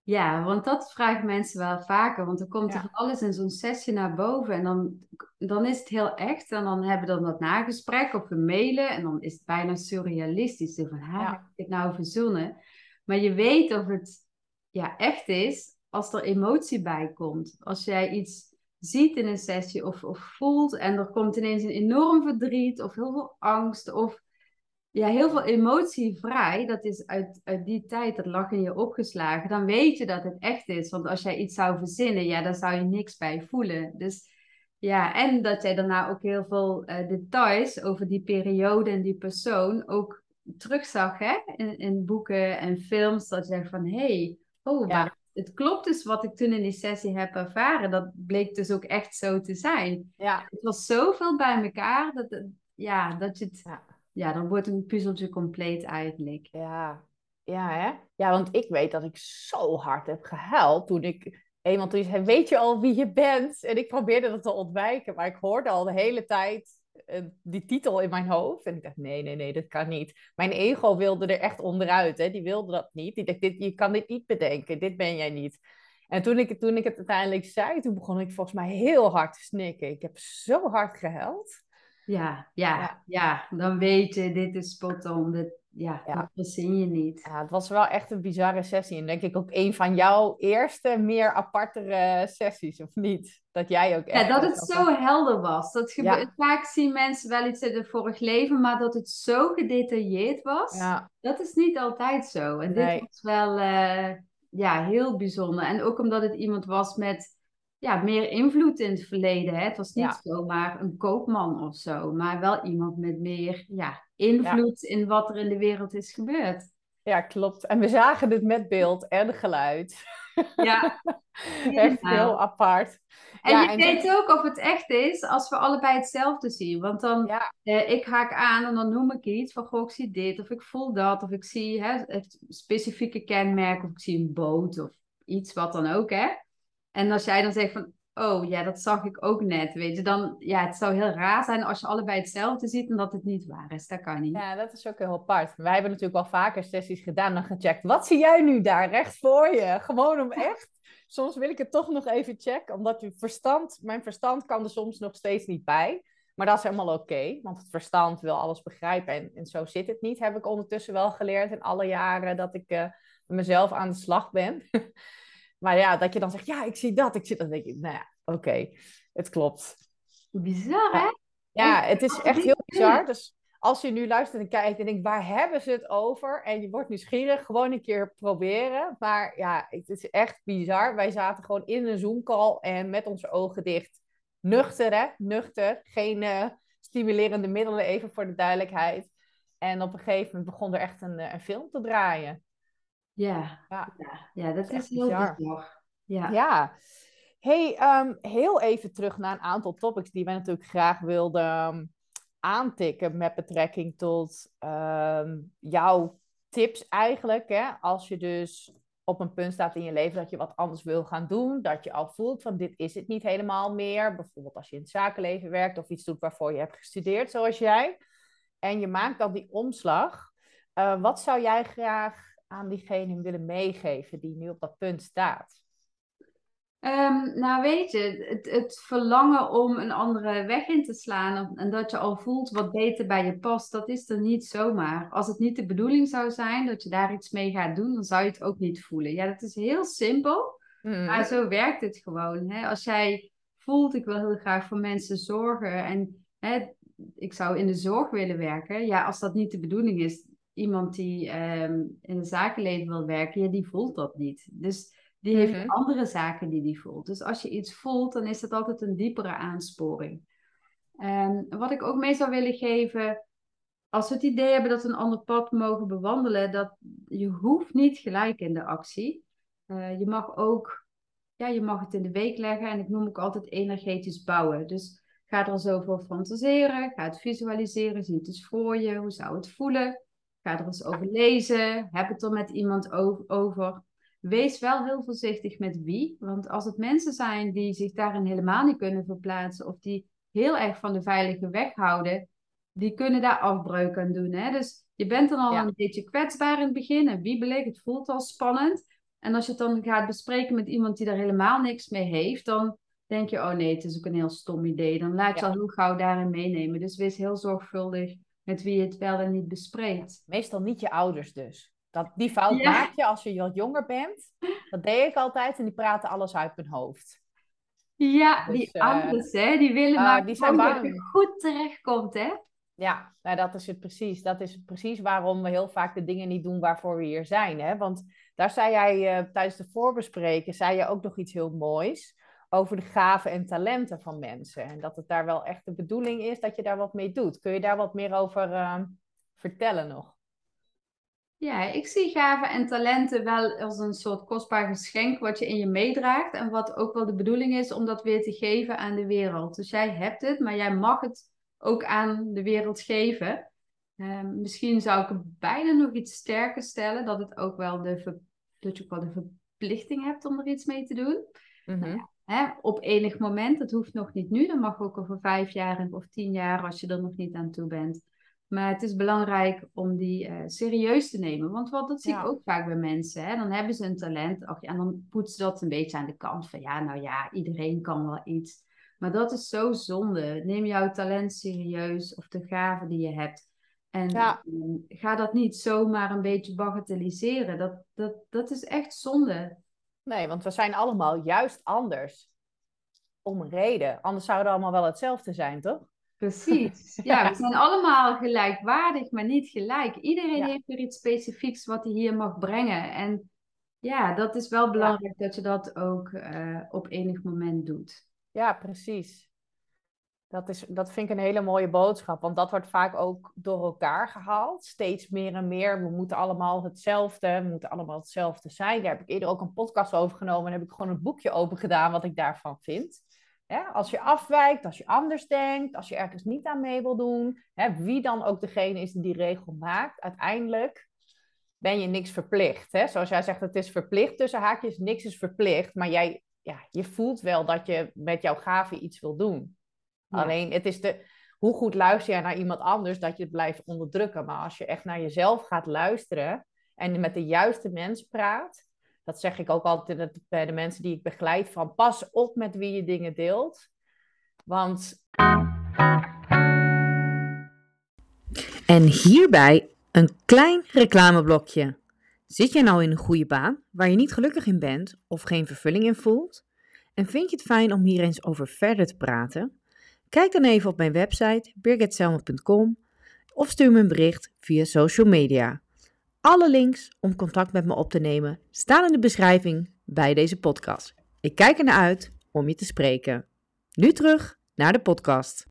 Ja, want dat vragen mensen wel vaker. Want er komt er alles in zo'n sessie naar boven. En dan, dan is het heel echt. En dan hebben we dan dat nagesprek of we mailen. En dan is het bijna surrealistisch. Van, ha, heb ik het nou verzonnen? Maar je weet of het ja, echt is als er emotie bij komt. Als jij iets ziet in een sessie of, of voelt en er komt ineens een enorm verdriet of heel veel angst of ja, heel veel emotie vrij, dat is uit, uit die tijd, dat lag in je opgeslagen, dan weet je dat het echt is. Want als jij iets zou verzinnen, ja, dan zou je niks bij voelen. Dus ja, en dat jij daarna ook heel veel uh, details over die periode en die persoon ook terugzag hè? In, in boeken en films. Dat je van, hé, hey, oh, maar het klopt dus wat ik toen in die sessie heb ervaren. Dat bleek dus ook echt zo te zijn. Ja. Het was zoveel bij elkaar, dat, ja, dat je het... Ja ja, dan wordt een puzzeltje compleet eigenlijk. Ja, ja hè? Ja, want ik weet dat ik zo hard heb gehuild toen ik eenmaal toen zei, weet je al wie je bent? En ik probeerde dat te ontwijken, maar ik hoorde al de hele tijd uh, die titel in mijn hoofd. En ik dacht, nee, nee, nee, dat kan niet. Mijn ego wilde er echt onderuit, hè? die wilde dat niet. Die dacht, dit, je kan dit niet bedenken, dit ben jij niet. En toen ik, toen ik het uiteindelijk zei, toen begon ik volgens mij heel hard te snikken. Ik heb zo hard gehuild. Ja, ja, ja, dan weet je, dit is spot on. Dit, ja, ja, dat zie je niet. Ja, het was wel echt een bizarre sessie. En denk ik ook een van jouw eerste, meer apartere sessies, of niet? Dat jij ook echt... Ja, dat het zo helder was. Dat gebeurt, Vaak zien mensen wel iets in het vorig leven, maar dat het zo gedetailleerd was, ja. dat is niet altijd zo. En dit was wel uh, ja, heel bijzonder. En ook omdat het iemand was met ja, meer invloed in het verleden. Hè? Het was niet zomaar een koopman of zo, maar wel iemand met meer ja, invloed in wat er in de wereld is gebeurd. Ja, klopt. En we zagen het met beeld en geluid. Ja. echt heel apart. En je weet ook of het echt is als we allebei hetzelfde zien. Want dan, ja. eh, ik haak aan en dan noem ik iets van, goh, ik zie dit, of ik voel dat, of ik zie hè, het specifieke kenmerk, of ik zie een boot, of iets wat dan ook, hè. En als jij dan zegt van, oh ja, dat zag ik ook net, weet je, dan, ja, het zou heel raar zijn als je allebei hetzelfde ziet en dat het niet waar is. Dat kan niet. Ja, dat is ook heel apart. Wij hebben natuurlijk al vaker sessies gedaan en gecheckt. Wat zie jij nu daar recht voor je? Gewoon om echt soms wil ik het toch nog even checken, omdat je verstand, mijn verstand kan er soms nog steeds niet bij. Maar dat is helemaal oké, want het verstand wil alles begrijpen en, en zo zit het niet. Heb ik ondertussen wel geleerd in alle jaren dat ik uh, mezelf aan de slag ben. maar ja, dat je dan zegt, ja, ik zie dat, ik zie dat. Dan denk ik, nou ja, oké, het klopt. Bizar, hè? Ja, het is echt heel bizar. Dus als je nu luistert en kijkt en denkt, waar hebben ze het over? En je wordt nieuwsgierig, gewoon een keer proberen. Maar ja, het is echt bizar. Wij zaten gewoon in een Zoom-call en met onze ogen dicht. Nuchter, hè? Nuchter. Geen uh, stimulerende middelen, even voor de duidelijkheid. En op een gegeven moment begon er echt een, eh, een film te draaien. Ja, ja. ja, dat, is, heel bizar. bizar. Ja. ja. Hey, um, heel even terug naar een aantal topics die wij natuurlijk graag wilden aantikken met betrekking tot uh, jouw tips eigenlijk. Hè? Als je dus op een punt staat in je leven dat je wat anders wil gaan doen, dat je al voelt van dit is het niet helemaal meer. Bijvoorbeeld als je in het zakenleven werkt of iets doet waarvoor je hebt gestudeerd, zoals jij. En je maakt dan die omslag. Uh, wat zou jij graag aan diegene willen meegeven die nu op dat punt staat? Um, nou, weet je, het, het, verlangen om een andere weg in te slaan en dat je al voelt wat beter bij je past, dat is er niet zomaar. Als het niet de bedoeling zou zijn dat je daar iets mee gaat doen, dan zou je het ook niet voelen. Ja, dat is heel simpel, mm. maar zo werkt het gewoon. Hè? Als jij voelt, ik wil heel graag voor mensen zorgen en hè, ik zou in de zorg willen werken, ja, als dat niet de bedoeling is, iemand die um, in het zakenleven wil werken, ja, die voelt dat niet. Dus die heeft mhm. andere zaken die die voelt. Dus als je iets voelt, dan is dat altijd een diepere aansporing. Wat ik ook mee zou willen geven, als we het idee hebben dat we een ander pad mogen bewandelen, dat je hoeft niet gelijk in de actie. Uh, je mag ook, ja, je mag het in de week leggen en ik noem ook altijd energetisch bouwen. Dus ga er zo voor fantaseren, ga het visualiseren, zie het eens voor je, hoe zou het voelen? Ga er eens over lezen, heb het er met iemand over. Wees wel heel voorzichtig met wie. Want als het mensen zijn die zich daarin helemaal niet kunnen verplaatsen. of die heel erg van de veilige weg houden. die kunnen daar afbreuk aan doen. Hè? Dus je bent dan al een beetje kwetsbaar in het begin en wiebelig. Het voelt al spannend. En als je het dan gaat bespreken met iemand die daar helemaal niks mee heeft. dan denk je: oh nee, het is ook een heel stom idee. Dan laat je al heel gauw daarin meenemen. Dus wees heel zorgvuldig met wie je het wel en niet bespreekt. Meestal niet je ouders dus. Dat, die fout maak je als je wat jonger bent. Dat deed ik altijd en die praten alles uit mijn hoofd. Ja, dus, die uh, anders, hè, die willen uh, maar die zijn dat je goed terechtkomt, hè? Ja, nou, dat is het precies. Dat is precies waarom we heel vaak de dingen niet doen waarvoor we hier zijn. Hè? Want daar zei jij uh, tijdens de voorbespreken, zei je ook nog iets heel moois over de gaven en talenten van mensen. En dat het daar wel echt de bedoeling is dat je daar wat mee doet. Kun je daar wat meer over uh, vertellen nog? Ja, ik zie gaven en talenten wel als een soort kostbaar geschenk wat je in je meedraagt. En wat ook wel de bedoeling is om dat weer te geven aan de wereld. Dus jij hebt het, maar jij mag het ook aan de wereld geven. Ehm, misschien zou ik het bijna nog iets sterker stellen. Dat, het ook wel de dat je ook wel de verplichting hebt om er iets mee te doen. nou ja, hè, op enig moment, dat hoeft nog niet nu. Dat mag ook over vijf jaar of tien jaar als je er nog niet aan toe bent. Maar het is belangrijk om die uh, serieus te nemen. Want wat, dat zie ik ook vaak bij mensen. Hè? Dan hebben ze een talent ach, en dan poetsen ze dat een beetje aan de kant. Van ja, nou ja, iedereen kan wel iets. Maar dat is zo zonde. Neem jouw talent serieus of de gave die je hebt. En ja. Ehm, ga dat niet zomaar een beetje bagatelliseren. Dat, dat, dat is echt zonde. Nee, want we zijn allemaal juist anders. Om een reden. Anders zouden we allemaal wel hetzelfde zijn, toch? Precies. Ja, we zijn allemaal gelijkwaardig, maar niet gelijk. Iedereen heeft weer iets specifieks wat hij hier mag brengen. En ja, dat is wel belangrijk dat je dat ook uh, op enig moment doet. Ja, precies. Dat, is, dat vind ik een hele mooie boodschap, want dat wordt vaak ook door elkaar gehaald. Steeds meer en meer. We moeten allemaal hetzelfde, we moeten allemaal hetzelfde zijn. Daar heb ik eerder ook een podcast over genomen en heb ik gewoon een boekje open gedaan wat ik daarvan vind. als je afwijkt, als je anders denkt, als je ergens niet aan mee wil doen, wie dan ook degene is die die regel maakt, uiteindelijk ben je niks verplicht. Hè? Zoals jij zegt, het is verplicht tussen haakjes, niks is verplicht, maar jij, ja, je voelt wel dat je met jouw gave iets wil doen. Alleen het is de, hoe goed luister jij naar iemand anders dat je het blijft onderdrukken. Maar als je echt naar jezelf gaat luisteren en met de juiste mensen praat, dat zeg ik ook altijd bij de mensen die ik begeleid, van pas op met wie je dingen deelt. Want. En hierbij een klein reclameblokje. Zit jij nou in een goede baan waar je niet gelukkig in bent of geen vervulling in voelt? En vind je het fijn om hier eens over verder te praten? Kijk dan even op mijn website birgitselma.com of stuur me een bericht via social media. Alle links om contact met me op te nemen staan in de beschrijving bij deze podcast. Ik kijk er naar uit om je te spreken. Nu terug naar de podcast.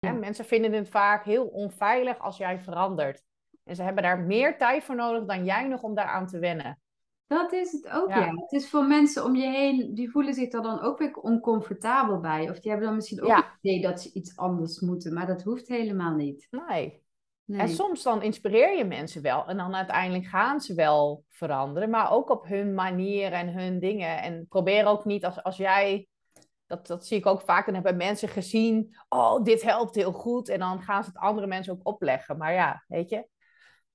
mensen vinden het vaak heel onveilig als jij verandert. En ze hebben daar meer tijd voor nodig dan jij nog om daaraan te wennen. Dat is het ook, ja. Het is voor mensen om je heen, die voelen zich er dan ook weer oncomfortabel bij. Of die hebben dan misschien ook het idee dat ze iets anders moeten. Maar dat hoeft helemaal niet. Nee. nee. En soms dan inspireer je mensen wel. En dan uiteindelijk gaan ze wel veranderen. Maar ook op hun manier en hun dingen. En probeer ook niet als, als jij dat, dat zie ik ook vaak. Dan hebben mensen gezien, oh, dit helpt heel goed. En dan gaan ze het andere mensen ook opleggen. Maar ja, weet je,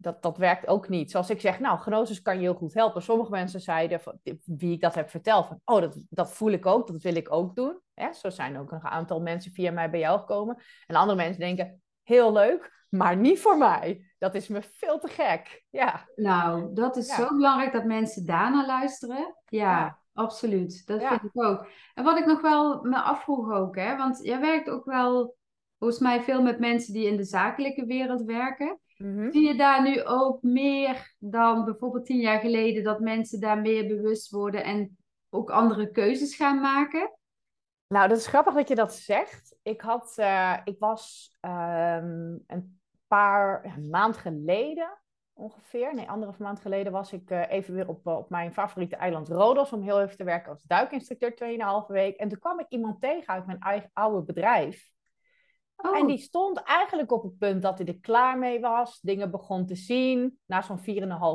dat, dat werkt ook niet. Zoals ik zeg, nou, gnosis kan je heel goed helpen. Sommige mensen zeiden, van, wie ik dat heb verteld, van, oh, dat, dat voel ik ook, dat wil ik ook doen. Hè? Zo zijn ook een aantal mensen via mij bij jou gekomen. En andere mensen denken, heel leuk, maar niet voor mij. Dat is me veel te gek. Ja. Nou, dat is zo belangrijk dat mensen daarna luisteren. Ja, ja. absoluut. Dat vind ik ook. En wat ik nog wel me afvroeg ook, hè, want jij werkt ook wel volgens mij veel met mensen die in de zakelijke wereld werken. Mm Zie je daar nu ook meer dan bijvoorbeeld tien jaar geleden dat mensen daar meer bewust worden en ook andere keuzes gaan maken? Nou, dat is grappig dat je dat zegt. Ik, had, uh, ik was um, een paar een maand geleden ongeveer, nee, anderhalf maand geleden was ik uh, even weer op, op mijn favoriete eiland Rodos om heel even te werken als duikinstructeur 2,5 week. En toen kwam ik iemand tegen uit mijn eigen oude bedrijf. Oh. En die stond eigenlijk op het punt dat hij er klaar mee was, dingen begon te zien. Na zo'n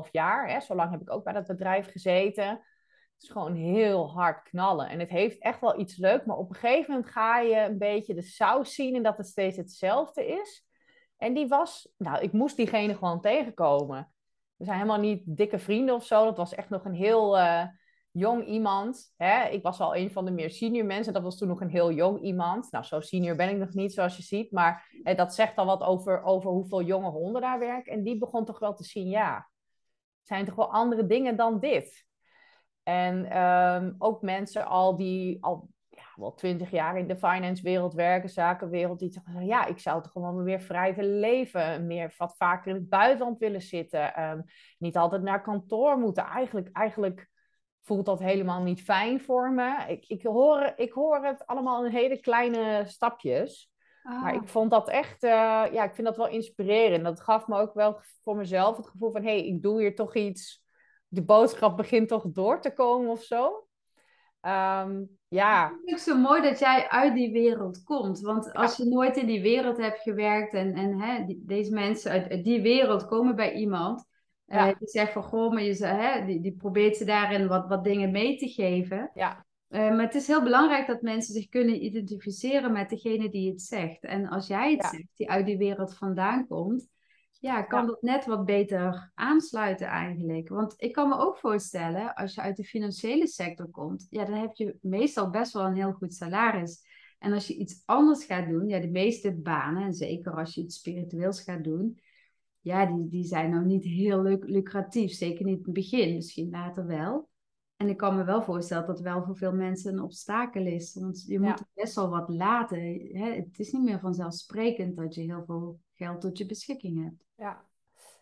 4,5 jaar, hè, zo lang heb ik ook bij dat bedrijf gezeten. Het is gewoon heel hard knallen. En het heeft echt wel iets leuk, maar op een gegeven moment ga je een beetje de saus zien en dat het steeds hetzelfde is. En die was, nou, ik moest diegene gewoon tegenkomen. We zijn helemaal niet dikke vrienden of zo. Dat was echt nog een heel. Uh, jong iemand. Hè? Ik was al een van de meer senior mensen. Dat was toen nog een heel jong iemand. Nou, zo senior ben ik nog niet, zoals je ziet. Maar hè, dat zegt al wat over, over hoeveel jonge honden daar werken. En die begon toch wel te zien, ja, zijn toch wel andere dingen dan dit. En ehm, ook mensen al die al ja, wel twintig jaar in de finance wereld werken, zakenwereld, die zeggen, ja, ik zou toch gewoon weer vrij willen leven, meer wat vaker in het buitenland willen zitten, ehm, niet altijd naar kantoor moeten. Eigenlijk, eigenlijk voelt dat helemaal niet fijn voor me. Ik, ik, hoor, ik hoor het allemaal in hele kleine stapjes. Maar ah. ik vond dat echt, uh, ja, ik vind dat wel inspirerend. Dat gaf me ook wel voor mezelf het gevoel van, hé, hey, ik doe hier toch iets. De boodschap begint toch door te komen of zo. Um, ja. Het is zo mooi dat jij uit die wereld komt. Want als je nooit in die wereld hebt gewerkt en, en hè, die, deze mensen uit die wereld komen bij iemand, ja. Uh, die zegt van, goh, maar je, hè, die, die probeert ze daarin wat, wat dingen mee te geven. Ja. Uh, maar het is heel belangrijk dat mensen zich kunnen identificeren met degene die het zegt. En als jij het zegt, die uit die wereld vandaan komt, ja, kan dat net wat beter aansluiten eigenlijk. Want ik kan me ook voorstellen, als je uit de financiële sector komt, ja, dan heb je meestal best wel een heel goed salaris. En als je iets anders gaat doen, ja, de meeste banen, en zeker als je iets spiritueels gaat doen, ja, die, die zijn nou niet heel lucratief. Zeker niet in het begin, misschien later wel. En ik kan me wel voorstellen dat wel voor veel mensen een obstakel is. Want je moet best wel wat laten. Hè? Het is niet meer vanzelfsprekend dat je heel veel geld tot je beschikking hebt. Ja.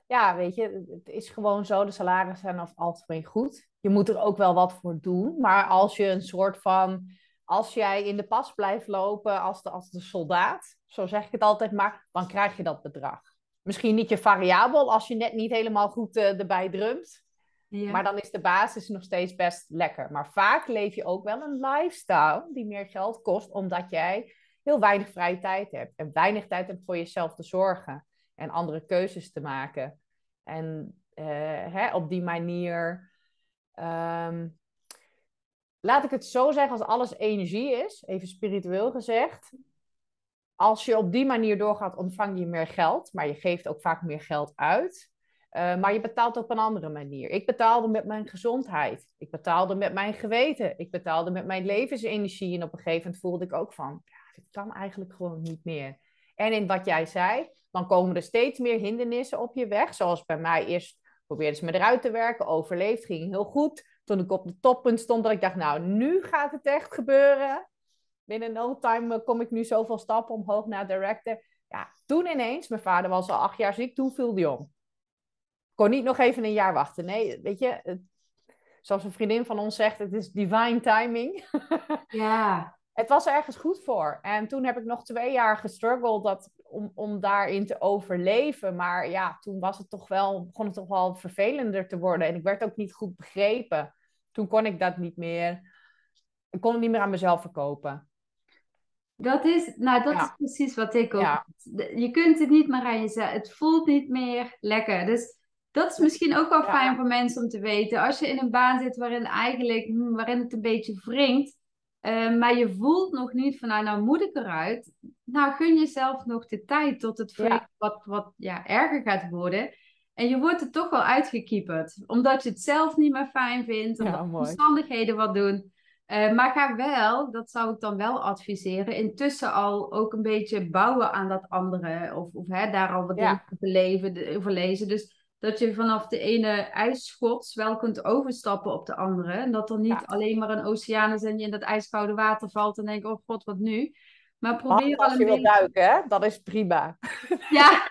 ja, weet je, het is gewoon zo. De salarissen zijn over algemeen goed. Je moet er ook wel wat voor doen. Maar als je een soort van als jij in de pas blijft lopen als de, als de soldaat, zo zeg ik het altijd maar, dan krijg je dat bedrag. Misschien niet je variabel als je net niet helemaal goed uh, erbij drumt. Ja. Maar dan is de basis nog steeds best lekker. Maar vaak leef je ook wel een lifestyle die meer geld kost, omdat jij heel weinig vrije tijd hebt. En weinig tijd hebt voor jezelf te zorgen en andere keuzes te maken. En uh, hè, op die manier. Um, laat ik het zo zeggen, als alles energie is, even spiritueel gezegd. Als je op die manier doorgaat, ontvang je meer geld, maar je geeft ook vaak meer geld uit. Uh, maar je betaalt op een andere manier. Ik betaalde met mijn gezondheid. Ik betaalde met mijn geweten. Ik betaalde met mijn levensenergie. En op een gegeven moment voelde ik ook van, ja, dit kan eigenlijk gewoon niet meer. En in wat jij zei, dan komen er steeds meer hindernissen op je weg. Zoals bij mij eerst probeerde ze me eruit te werken, overleefd, ging heel goed. Toen ik op de toppunt stond, dat ik dacht, nou, nu gaat het echt gebeuren. Binnen no time eh, kom ik nu zoveel stappen omhoog naar director. Ja, toen ineens, mijn vader was al acht jaar ziek, toen viel die om. Kon niet nog even een jaar wachten. Nee, weet je, zoals een vriendin van ons zegt, het is divine timing. Ja. het was ergens goed voor. En toen heb ik nog twee jaar gestruggeld dat, om, om daarin te overleven. Maar ja, toen was het toch wel, begon het toch wel vervelender te worden. En ik werd ook niet goed begrepen. Toen kon ik dat niet meer. Ik kon het niet meer aan mezelf verkopen. Dat is, nou, dat is precies wat ik ook. Je kunt het niet meer aan jezelf. Het voelt niet meer lekker. Dus dat is misschien ook wel fijn voor mensen om te weten. Als je in een baan zit waarin eigenlijk, hm, waarin het een beetje wringt, uh, maar je voelt nog niet van, nou, nou moet ik eruit. Nou, gun jezelf nog de tijd tot het wat, wat ja, erger gaat worden. En je wordt er toch wel uitgekieperd. Omdat je het zelf niet meer fijn vindt. Omdat omstandigheden wat doen. Uh, maar ga wel, dat zou ik dan wel adviseren, intussen al ook een beetje bouwen aan dat andere. Of, of hè, daar al wat ja. dingen beleven, over lezen. Dus dat je vanaf de ene ijsschots wel kunt overstappen op de andere. En dat er niet alleen maar een oceaan is en je in dat ijskoude water valt en denkt, oh god, wat nu? Maar probeer al een je beetje... duiken, hè? Dat is prima. Ja.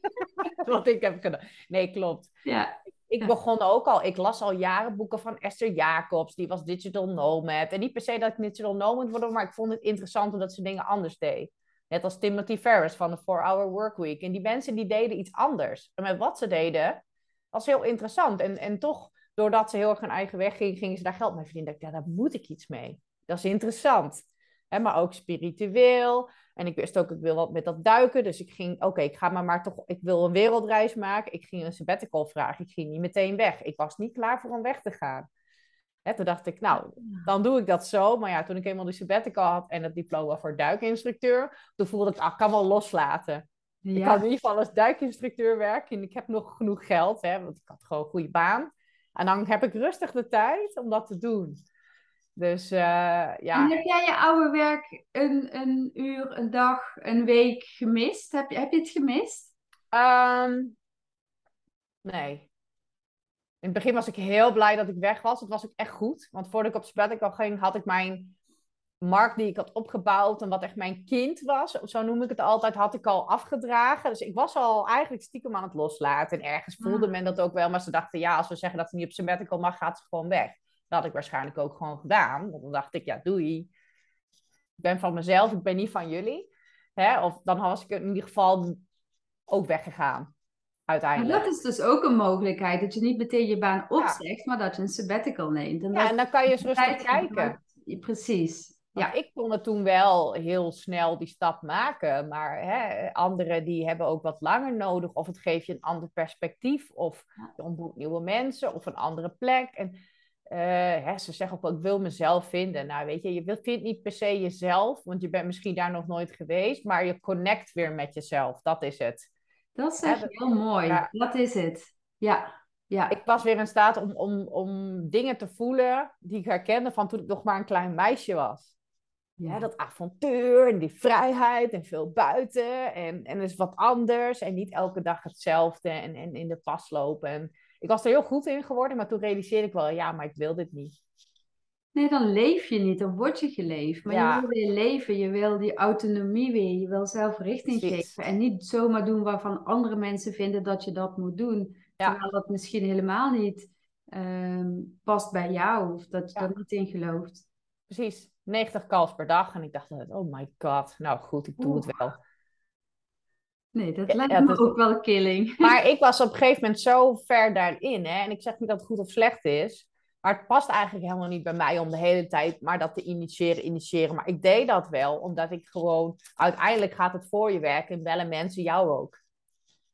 wat ik heb gedaan. Nee, klopt. Ja. Ik begon ook al, ik las al jaren boeken van Esther Jacobs, die was digital nomad. En niet per se dat ik digital nomad word, maar ik vond het interessant omdat ze dingen anders deed. Net als Timothy Ferris van de 4-Hour Workweek. En die mensen die deden iets anders. En met wat ze deden, was heel interessant. En, en toch, doordat ze heel erg hun eigen weg gingen, gingen ze daar geld mee verdienen. Ik dacht, ja, daar moet ik iets mee. Dat is interessant. Maar ook spiritueel. En ik wist ook, ik wil wat met dat duiken. Dus ik ging, oké, ik ga maar, maar toch, ik wil een wereldreis maken. Ik ging een sabbatical vragen. Ik ging niet meteen weg. Ik was niet klaar voor om weg te gaan. Hè, toen dacht ik, nou, dan doe ik dat zo. Maar ja, toen ik eenmaal die sabbatical had en het diploma voor duikinstructeur, toen voelde ik, ah, ik kan wel loslaten. Ja. Ik kan in ieder geval als duikinstructeur werken en ik heb nog genoeg geld, hè, want ik had gewoon een goede baan. En dan heb ik rustig de tijd om dat te doen. Dus uh, ja. En heb jij je oude werk een, een uur, een dag, een week gemist? Heb je, heb je het gemist? Um, nee. In het begin was ik heel blij dat ik weg was. Het was ook echt goed. Want voordat ik op sabbatical ging, had ik mijn markt die ik had opgebouwd en wat echt mijn kind was, zo noem ik het altijd, had ik al afgedragen. Dus ik was al eigenlijk stiekem aan het loslaten. En ergens voelde men dat ook wel, maar ze dachten, ja, als we zeggen dat ze niet op sabbatical mag, gaat ze gewoon weg. Dat had ik waarschijnlijk ook gewoon gedaan. Want dan dacht ik, ja, doei. Ik ben van mezelf, ik ben niet van jullie. Hè? Of dan was ik in ieder geval ook weggegaan uiteindelijk. Maar dat is dus ook een mogelijkheid, dat je niet meteen je baan opzegt, maar dat je een sabbatical neemt. En ja, en dan kan je eens rustig kijken. Precies. Ja, ik kon het toen wel heel snel die stap maken, maar hè, anderen die hebben ook wat langer nodig, of het geeft je een ander perspectief, of je ontmoet nieuwe mensen, of een andere plek. En uh, hè, ze zeggen ook, ik wil mezelf vinden. Nou, weet je, je vindt niet per se jezelf, want je bent misschien daar nog nooit geweest, maar je connect weer met jezelf. Dat is het. Dat is heel mooi. Ja. Dat is het. Ja. Ja. Ik was weer in staat om, om, om dingen te voelen die ik herkende van toen ik nog maar een klein meisje was. Ja. dat avontuur en die vrijheid en veel buiten en, en is wat anders en niet elke dag hetzelfde en, en in de pas lopen. En ik was er heel goed in geworden, maar toen realiseerde ik wel, ja, maar ik wil dit niet. Nee, dan leef je niet, dan word je geleefd. Maar je wil weer leven, je wil die autonomie weer, je wil zelf richting geven. En niet zomaar doen waarvan andere mensen vinden dat je dat moet doen. Terwijl dat misschien helemaal niet um, past bij jou of dat je ja. er niet in gelooft. precies 90 calls per dag. En ik dacht, oh my god, nou goed, ik doe het wel. Nee, dat lijkt me ook wel killing. Maar ik was op een gegeven moment zo ver daarin. Hè? En ik zeg niet dat het goed of slecht is. Maar het past eigenlijk helemaal niet bij mij om de hele tijd maar dat te initiëren, initiëren. Maar ik deed dat wel, omdat ik gewoon... Uiteindelijk gaat het voor je werken en bellen mensen jou ook.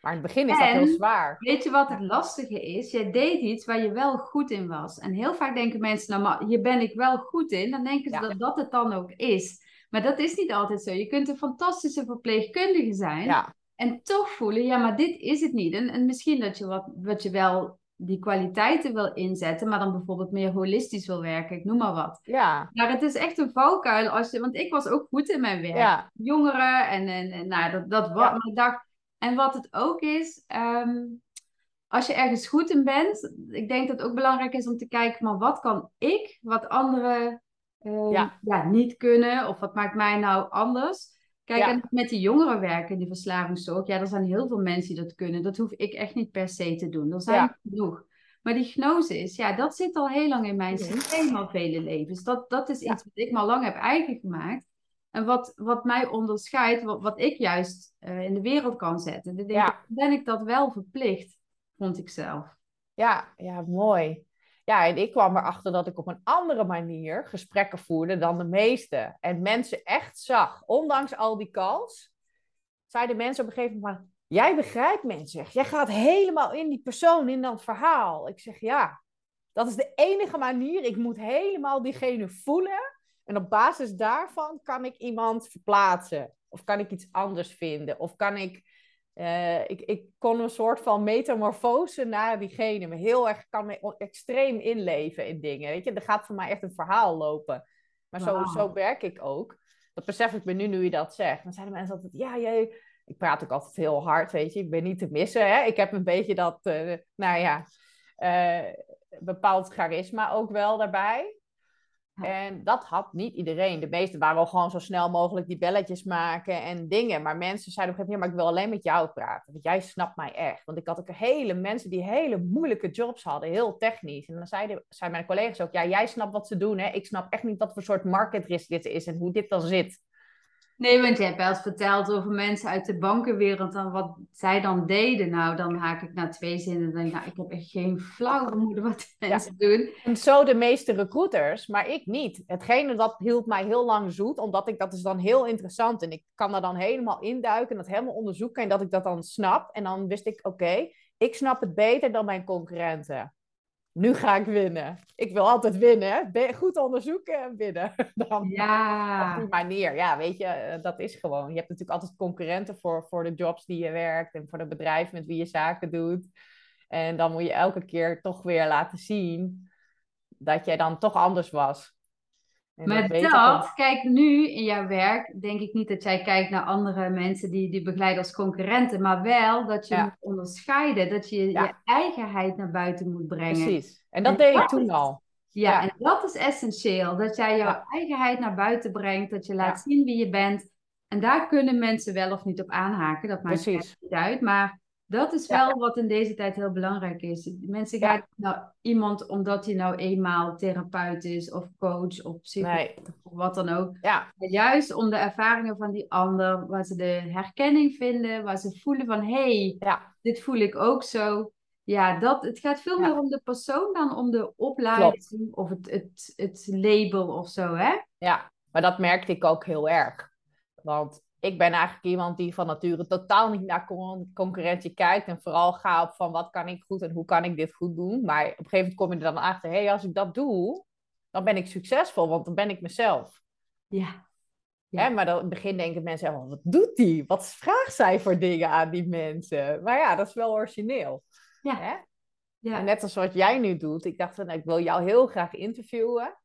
Maar in het begin is dat heel zwaar. Weet je wat het lastige is? Jij deed iets waar je wel goed in was. En heel vaak denken mensen, nou maar hier ben ik wel goed in. Dan denken ze dat dat het dan ook is. Maar dat is niet altijd zo. Je kunt een fantastische verpleegkundige zijn. Ja. En toch voelen, ja, maar dit is het niet. En, en misschien dat je wat, wat je wel die kwaliteiten wil inzetten, maar dan bijvoorbeeld meer holistisch wil werken, ik noem maar wat. Ja. Maar het is echt een valkuil als je, want ik was ook goed in mijn werk. Ja. Jongeren en, en, en nou, dat, dat wat. Ja. ik dacht, en wat het ook is, ehm, als je ergens goed in bent, ik denk dat het ook belangrijk is om te kijken, maar wat kan ik, wat anderen uh, ja. niet kunnen, of wat maakt mij nou anders? Kijk, en met die jongeren werken, die verslavingszorg, ja, er zijn heel veel mensen die dat kunnen. Dat hoef ik echt niet per se te doen. Er zijn ja. genoeg. Maar die gnosis, ja, dat zit al heel lang in mijn systeem, al vele levens. Dat, dat is iets wat ik me al lang heb eigen gemaakt. En wat, wat mij onderscheidt, wat, wat ik juist uh, in de wereld kan zetten. Dan denk ik, ben ik dat wel verplicht, vond ik zelf. Ja, ja, mooi. Ja, en ik kwam erachter dat ik op een andere manier gesprekken voerde dan de meeste. En mensen echt zag, ondanks al die calls, zeiden mensen op een gegeven moment, jij begrijpt mensen. Jij gaat helemaal in die persoon, in dat verhaal. Ik zeg, ja, dat is de enige manier. Ik moet helemaal diegene voelen. En op basis daarvan kan ik iemand verplaatsen. Of kan ik iets anders vinden. Of kan ik uh, ik, ik kon een soort van metamorfose naar diegene. Me heel erg, kan me extreem inleven in dingen. Weet je, er gaat voor mij echt een verhaal lopen. Maar zo, zo werk ik ook. Dat besef ik me nu, nu je dat zegt. Dan zeiden mensen altijd, ja, jij... Ik praat ook altijd heel hard, weet je. Ik ben niet te missen, hè. Ik heb een beetje dat, uh, nou ja, uh, bepaald charisma ook wel daarbij. En dat had niet iedereen. De meesten waren wel gewoon zo snel mogelijk die belletjes maken en dingen. Maar mensen zeiden op een gegeven moment, maar ik wil alleen met jou praten. Want jij snapt mij echt. Want ik had ook hele mensen die hele moeilijke jobs hadden, heel technisch. En dan zeiden, zeiden mijn collega's ook, ja, jij snapt wat ze doen. Hè? Ik snap echt niet wat voor soort market risk dit is en hoe dit dan zit. Nee, want je hebt wel eens verteld over mensen uit de bankenwereld en wat zij dan deden. Nou, dan haak ik na twee zinnen en denk nou, ik heb echt geen flauw vermoeden wat mensen doen. En zo de meeste recruiters, maar ik niet. Hetgene dat hield mij heel lang zoet, omdat ik dat is dan heel interessant en ik kan daar dan helemaal induiken en dat helemaal onderzoeken en dat ik dat dan snap. En dan wist ik, oké, ik snap het beter dan mijn concurrenten nu ga ik winnen. Ik wil altijd winnen. Goed onderzoeken en winnen. Dan ja. op die manier. Ja, weet je, eh, dat is gewoon. Je hebt natuurlijk altijd concurrenten voor, voor de jobs die je werkt en voor de bedrijf met wie je zaken doet. En dan moet je elke keer toch weer laten zien dat jij dan toch anders was. Maar dat, kijk nu in jouw werk, denk ik niet dat jij kijkt naar andere mensen die die begeleiden als concurrenten, maar wel dat je moet onderscheiden, dat je je eigenheid naar buiten moet brengen. Precies, en dat deed ik toen al. Ja, en dat is essentieel, dat jij jouw eigenheid naar buiten brengt, dat je laat zien wie je bent. En daar kunnen mensen wel of niet op aanhaken, dat maakt niet uit, maar dat is wel wat in deze tijd heel belangrijk is. Mensen gaan naar iemand omdat hij nou eenmaal therapeut is of coach of psycholoog of wat dan ook. Ja. Juist om de ervaringen van die ander, waar ze de herkenning vinden, waar ze voelen van hé, hey, ja. dit voel ik ook zo. Ja, dat, het gaat veel meer om de persoon dan om de opleiding of het, het, het label of zo, hè? Ja, maar dat merkte ik ook heel erg. Want ik ben eigenlijk iemand die van nature totaal niet naar concurrentie kijkt. En vooral ga op van wat kan ik goed en hoe kan ik dit goed doen. Maar op een gegeven moment kom je er dan achter, hé, hey, als ik dat doe, dan ben ik succesvol, want dan ben ik mezelf. Ja. ja. maar dan, in het begin denken mensen, oh, wat doet die? Wat vraagt zij voor dingen aan die mensen? Maar ja, dat is wel origineel. Ja. Hè? ja. En net als wat jij nu doet. Ik dacht, nou, ik wil jou heel graag interviewen.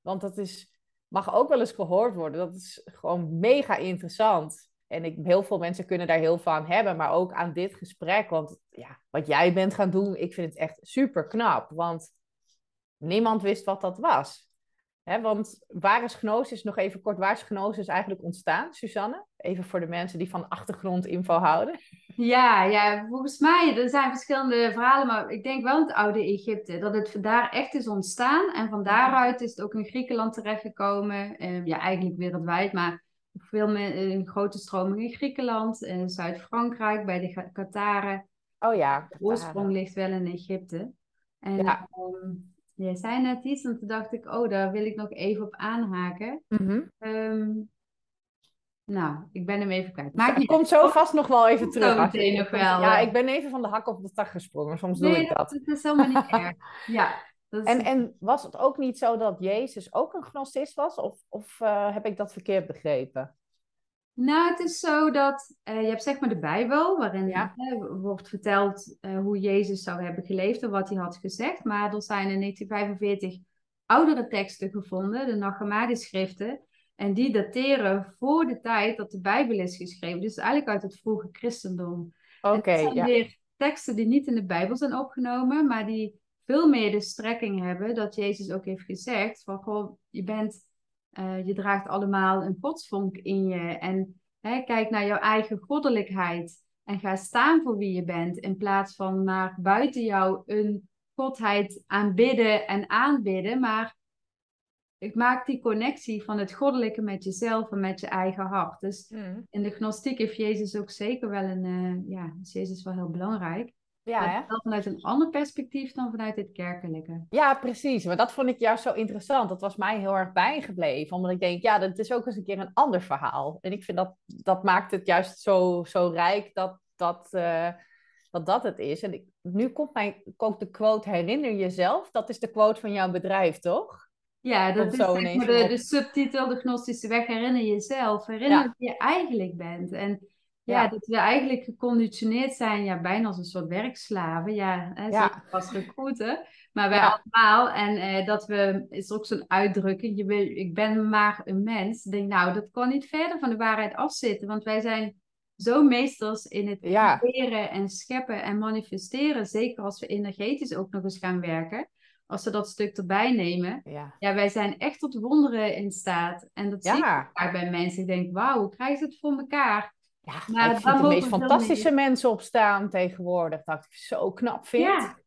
Want dat is mag ook wel eens gehoord worden. Dat is gewoon mega interessant. En ik, heel veel mensen kunnen daar heel aan hebben, maar ook aan dit gesprek. Want ja, wat jij bent gaan doen, ik vind het echt super knap. Want niemand wist wat dat was. He, want waar is Gnosis, nog even kort, waar is Gnosis eigenlijk ontstaan, Suzanne? Even voor de mensen die van achtergrondinfo houden. Ja, ja, volgens mij, er zijn verschillende verhalen, maar ik denk wel in het oude Egypte, dat het daar echt is ontstaan. En van daaruit is het ook in Griekenland terechtgekomen. Uh, ja, eigenlijk wereldwijd, maar veel meer een grote stroming in Griekenland, in Zuid-Frankrijk, bij de Kataren. Oh ja. De oorsprong ligt wel in Egypte. En ja. Um, jij zei net iets en toen dacht ik, oh, daar wil ik nog even op aanhaken. Mm nou, ik ben hem even kwijt. Maar ik komt zo vast nog wel even terug. Zo meteen nog wel. Ja, ik ben even van de hak op de tak gesprongen. Soms doe ik dat. Nee, dat is helemaal niet erg. Ja. Is... En, en was het ook niet zo dat Jezus ook een gnostist was? Of, of uh, heb ik dat verkeerd begrepen? Nou, het is zo dat uh, je hebt zeg maar de Bijbel, waarin ja. wordt verteld uh, hoe Jezus zou hebben geleefd en wat hij had gezegd. Maar er zijn in 1945 oudere teksten gevonden, de Nachamadi-schriften. En die dateren voor de tijd dat de Bijbel is geschreven. Dus eigenlijk uit het vroege christendom. Oké, okay, zijn ja. weer teksten die niet in de Bijbel zijn opgenomen, maar die veel meer de strekking hebben dat Jezus ook heeft gezegd van goh, je bent, uh, je draagt allemaal een godsvonk in je en hè, kijk naar jouw eigen goddelijkheid en ga staan voor wie je bent in plaats van naar buiten jou een godheid aanbidden en aanbidden, maar ik maak die connectie van het goddelijke met jezelf en met je eigen hart. Dus mm. in de gnostiek heeft Jezus ook zeker wel een, uh, ja, is Jezus wel heel belangrijk. Ja, wel vanuit een ander perspectief dan vanuit het kerkelijke. Ja, precies. Maar dat vond ik juist zo interessant. Dat was mij heel erg bijgebleven. Omdat ik denk, ja, dat is ook eens een keer een ander verhaal. En ik vind dat, dat maakt het juist zo, zo rijk dat dat, uh, dat dat het is. En ik, nu komt mij ook de quote, herinner jezelf. Dat is de quote van jouw bedrijf, toch? Ja, dat is de, de, subtitel, de gnostische weg, herinner jezelf. Herinner wie je eigenlijk bent. En ja, dat we eigenlijk geconditioneerd zijn, ja, bijna als een soort werkslaven. Ja, hè, ja. als recruiten. Maar wij allemaal. En eh, dat we, is ook zo'n uitdrukking, je wil, ik ben maar een mens. Ik denk, nou, dat kan niet verder van de waarheid afzitten. Want wij zijn zo meesters in het creëren en scheppen en manifesteren. Zeker als we energetisch ook nog eens gaan werken als ze dat stuk erbij nemen. Ja, ja wij zijn echt tot wonderen in staat. En dat zie ik bij mensen. Ik denk, wauw, hoe krijgen ze het voor elkaar? Ja, maar ik vind de meest fantastische mensen opstaan tegenwoordig. Dat ik zo knap vind. Ja.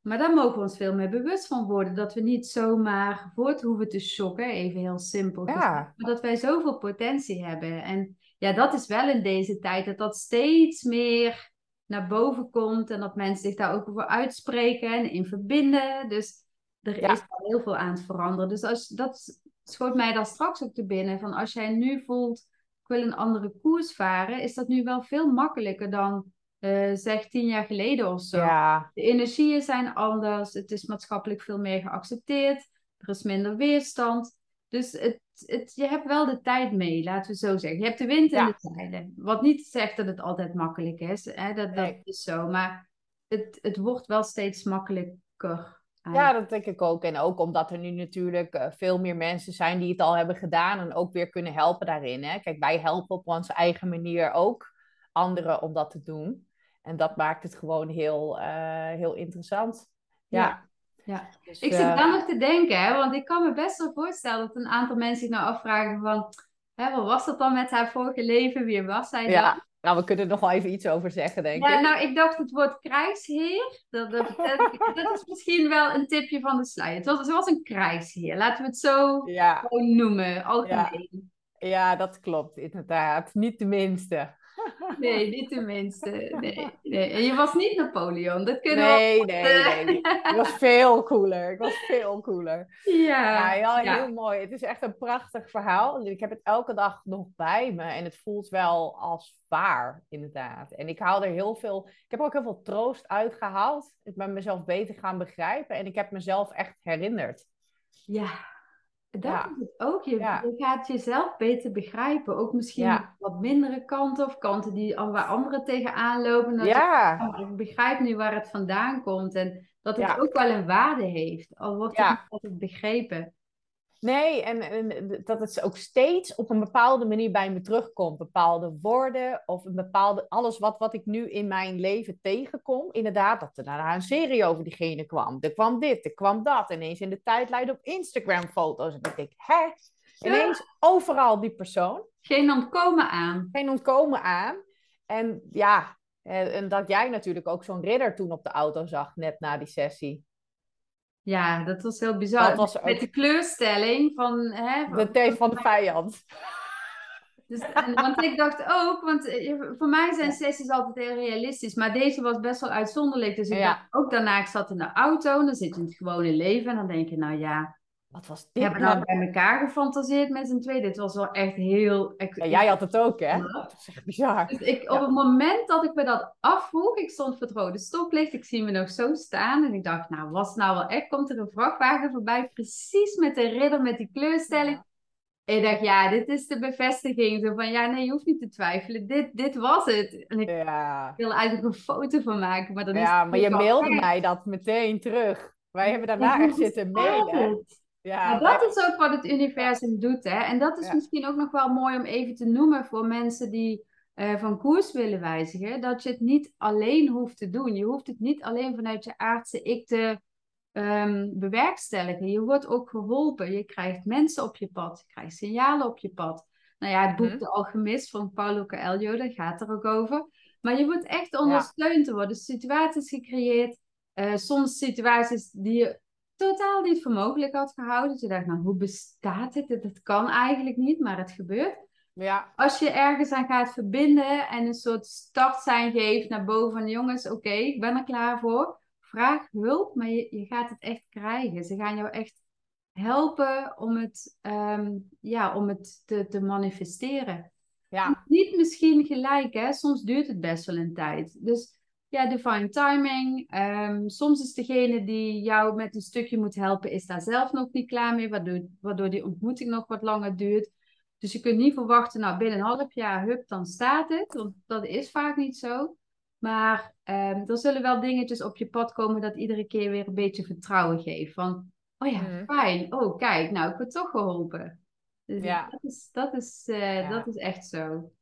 Maar daar mogen we ons veel meer bewust van worden. Dat we niet zomaar voort hoeven te shocken, even heel simpel. Ja. maar dat wij zoveel potentie hebben. En ja, dat is wel in deze tijd dat dat steeds meer naar boven komt. En dat mensen zich daar ook over uitspreken en in verbinden. Dus er is al heel veel aan het veranderen. Dus als, dat schoot mij dan straks ook te binnen. Van als jij nu voelt, ik wil een andere koers varen, is dat nu wel veel makkelijker dan uh, zeg tien jaar geleden of zo. Ja. De energieën zijn anders, het is maatschappelijk veel meer geaccepteerd, er is minder weerstand. Dus het, het, je hebt wel de tijd mee, laten we zo zeggen. Je hebt de wind en de zeilen. Wat niet zegt dat het altijd makkelijk is, hè? Dat, dat is zo. Maar het, het wordt wel steeds makkelijker. Ja, dat denk ik ook. En ook omdat er nu natuurlijk uh, veel meer mensen zijn die het al hebben gedaan en ook weer kunnen helpen daarin. Hè? Kijk, wij helpen op onze eigen manier ook anderen om dat te doen. En dat maakt het gewoon heel, uh, heel interessant. Ja. ja. Dus, ik zit uh, dan nog te denken, hè, want ik kan me best wel voorstellen dat een aantal mensen zich nou afvragen van, hè, wat was dat dan met haar vorige leven? Wie was zij dan? Ja. Nou, we kunnen er nog wel even iets over zeggen, denk ja, ik. Nou, ik dacht het woord krijgsheer. Dat, dat, dat, is misschien wel een tipje van de sluier. Het was, was een krijgsheer. Laten we het zo ja. noemen, algemeen. Ja. ja, dat klopt, inderdaad. Niet de minste. Nee, niet de minste. Nee, nee. En je was niet Napoleon, dat kunnen nee, we... Nee, nee, nee. Ik was veel cooler. Ik was veel cooler. Ja. Ja, heel, heel mooi. Het is echt een prachtig verhaal. Ik heb het elke dag nog bij me. En het voelt wel als waar, inderdaad. En ik haal er heel veel... Ik heb ook heel veel troost uitgehaald. Ik ben mezelf beter gaan begrijpen. En ik heb mezelf echt herinnerd. Ja, dat ja. is het ook. Je, ja. je, gaat jezelf beter begrijpen. Ook misschien ja. wat mindere kanten of kanten die, waar anderen tegenaan lopen. Dat ja. Je, oh, ik begrijp nu waar het vandaan komt. En dat het ook wel een waarde heeft. Al wordt het niet altijd begrepen. Nee, en, en, dat het ook steeds op een bepaalde manier bij me terugkomt. Bepaalde woorden of een bepaalde, alles wat, wat ik nu in mijn leven tegenkom. Inderdaad, dat er daarna een serie over diegene kwam. Er kwam dit, er kwam dat. Ineens in de tijdlijn op Instagram foto's. En ik denk, hè? Ineens overal die persoon. Geen ontkomen aan. Geen ontkomen aan. En ja, En, en dat jij natuurlijk ook zo'n ridder toen op de auto zag, net na die sessie. Ja, dat was heel bizar. Dat was ook- Met de kleurstelling van... Hè, De thee van de vijand. Dus, en, want ik dacht ook, want eh, voor mij zijn sessies altijd heel realistisch, maar deze was best wel uitzonderlijk. Dus ik Ja. dacht ook daarna, ik zat in de auto, en dan zit je in het gewone leven en dan denk je, nou ja, Wat was we dit hebben nou? bij elkaar gefantaseerd met z'n tweeën. Dit was wel echt heel... Ik, Ja, jij had het ook, hè? Dat was echt bizar. Dus ik, Ja. op het moment dat ik me dat afvroeg, ik stond voor het rode stoplicht, ik zie me nog zo staan en ik dacht, nou, was het nou wel echt? Komt er een vrachtwagen voorbij, precies met de ridder, met die kleurstelling. Ik dacht, ja, dit is de bevestiging. Zo van, ja, nee, je hoeft niet te twijfelen. Dit, dit was het. En ik Ja, wilde eigenlijk een foto van maken, maar dan is ja maar je mailde mij dat meteen terug. Wij hebben daarna hoe echt zitten mailen. Ja, Maar dat is ook wat het universum doet, hè. En dat is Ja. misschien ook nog wel mooi om even te noemen voor mensen die eh, van koers willen wijzigen. Dat je het niet alleen hoeft te doen. Je hoeft het niet alleen vanuit je aardse ik te ehm, bewerkstelligen. Je wordt ook geholpen. Je krijgt mensen op je pad. Je krijgt signalen op je pad. Nou ja, het boek Mhm. De Alchemist van Paulo Coelho, daar gaat er ook over. Maar je wordt echt ondersteund. Er worden situaties gecreëerd. eh, soms situaties die je totaal niet voor mogelijk had gehouden. Dus je dacht, nou, hoe bestaat dit? Dat kan eigenlijk niet, maar het gebeurt. ja, Als je ergens aan gaat verbinden en een soort startsein geeft naar boven van jongens, oké, ik ben er klaar voor. Vraag hulp, maar je, je gaat het echt krijgen. Ze gaan jou echt helpen om het, ehm, ja, om het te, te manifesteren. ja, Niet misschien gelijk, hè? soms duurt het best wel een tijd. Dus ja, divine timing. Ehm, soms is degene die jou met een stukje moet helpen, is daar zelf nog niet klaar mee, waardoor, waardoor die ontmoeting nog wat langer duurt. Dus je kunt niet verwachten, nou binnen een half jaar, hup, dan staat het. Want dat is vaak niet zo. Maar ehm, er zullen wel dingetjes op je pad komen dat iedere keer weer een beetje vertrouwen geeft. Van, oh ja, Mhm. fijn. Oh, kijk, nou, ik word toch geholpen. Dus Ja. dat, is, dat, is, eh, Ja. dat is echt zo.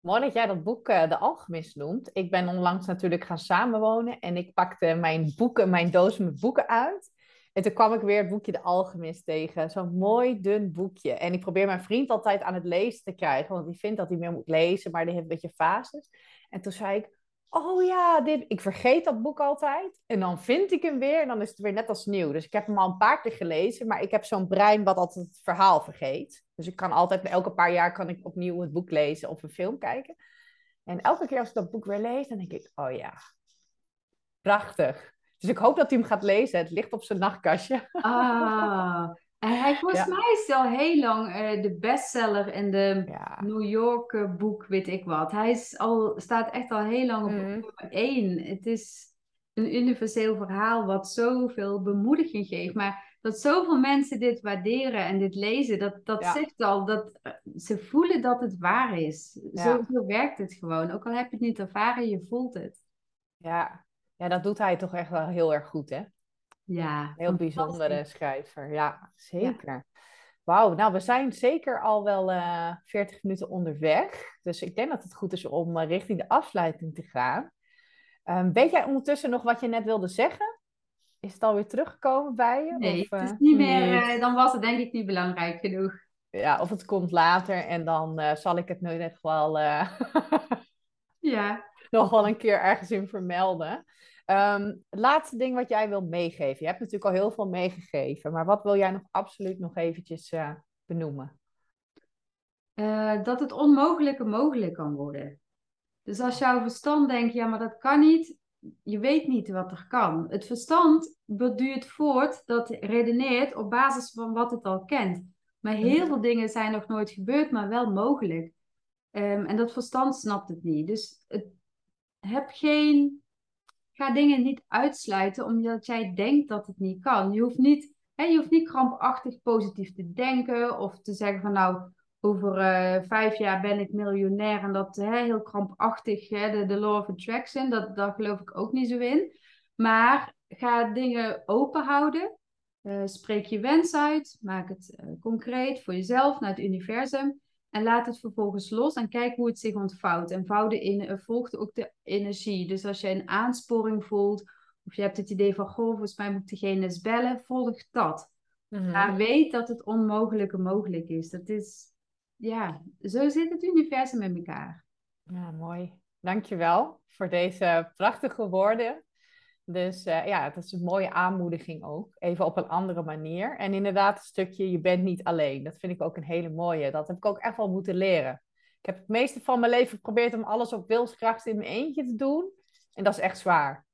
Mooi dat jij dat boek eh, De Alchemist noemt. Ik ben onlangs natuurlijk gaan samenwonen en ik pakte mijn boeken, mijn doos met boeken uit. En toen kwam ik weer het boekje De Alchemist tegen. Zo'n mooi dun boekje. En ik probeer mijn vriend altijd aan het lezen te krijgen, want die vindt dat hij meer moet lezen, maar die heeft een beetje fases. En toen zei ik, oh ja, dit... ik vergeet dat boek altijd. En dan vind ik hem weer en dan is het weer net als nieuw. Dus ik heb hem al een paar keer gelezen, maar ik heb zo'n brein wat altijd het verhaal vergeet. Dus ik kan altijd, elke paar jaar kan ik opnieuw het boek lezen of een film kijken. En elke keer als ik dat boek weer lees, dan denk ik, oh ja, prachtig. Dus ik hoop dat hij hem gaat lezen. Het ligt op zijn nachtkastje. Ah, hij, volgens Ja. mij is hij al heel lang eh, de bestseller in de Ja, New York eh, boek, weet ik wat. Hij is al, staat echt al heel lang op Mhm. nummer één. Het is een universeel verhaal wat zoveel bemoediging geeft. Maar dat zoveel mensen dit waarderen en dit lezen, dat, dat Ja. zegt al dat eh, ze voelen dat het waar is. Zo, zo werkt het gewoon. Ook al heb je het niet ervaren, je voelt het. ja. ja, dat doet hij toch echt wel heel erg goed, hè? Ja, Heel bijzondere schrijver. Ja, zeker. Wauw, nou, we zijn zeker al wel eh 40 minuten onderweg. Dus ik denk dat het goed is om eh, richting de afsluiting te gaan. Ehm, weet jij ondertussen nog wat je net wilde zeggen? Is het alweer teruggekomen bij je? Nee, of, het is eh, niet meer, dan was het denk ik niet belangrijk genoeg. Ja, of het komt later en dan zal ik het nu nog wel, Ja. nog wel een keer ergens in vermelden. Ehm, het laatste ding wat jij wil meegeven. Je hebt natuurlijk al heel veel meegegeven, maar wat wil jij nog absoluut nog eventjes eh, benoemen? Eh, dat het onmogelijke mogelijk kan worden. Dus als jouw verstand denkt, ja, maar dat kan niet, je weet niet wat er kan. Het verstand beduurt voort, dat redeneert op basis van wat het al kent. Maar heel veel dingen zijn nog nooit gebeurd, maar wel mogelijk. Ehm, en dat verstand snapt het niet. Dus het, heb geen, ga dingen niet uitsluiten omdat jij denkt dat het niet kan. Je hoeft niet, hè, je hoeft niet krampachtig positief te denken of te zeggen van nou, over eh, vijf jaar ben ik miljonair en dat hè, heel krampachtig, hè, de, de law of attraction, dat, daar geloof ik ook niet zo in. Maar ga dingen open houden. Eh, spreek je wens uit, maak het eh, concreet voor jezelf, naar het universum. En laat het vervolgens los en kijk hoe het zich ontvouwt. En vouw de in, eh, volg ook de energie. Dus als je een aansporing voelt, of je hebt het idee van, goh, volgens mij moet ik degene eens bellen, volg dat. Maar weet dat het onmogelijke mogelijk is. Dat is, ja, zo zit het universum in elkaar. Ja, mooi. dankjewel voor deze prachtige woorden. Dus uh, ja, het is een mooie aanmoediging ook. Even op een andere manier. En inderdaad, een stukje, je bent niet alleen. Dat vind ik ook een hele mooie. Dat heb ik ook echt wel moeten leren. Ik heb het meeste van mijn leven geprobeerd om alles op wilskracht in mijn eentje te doen. En dat is echt zwaar.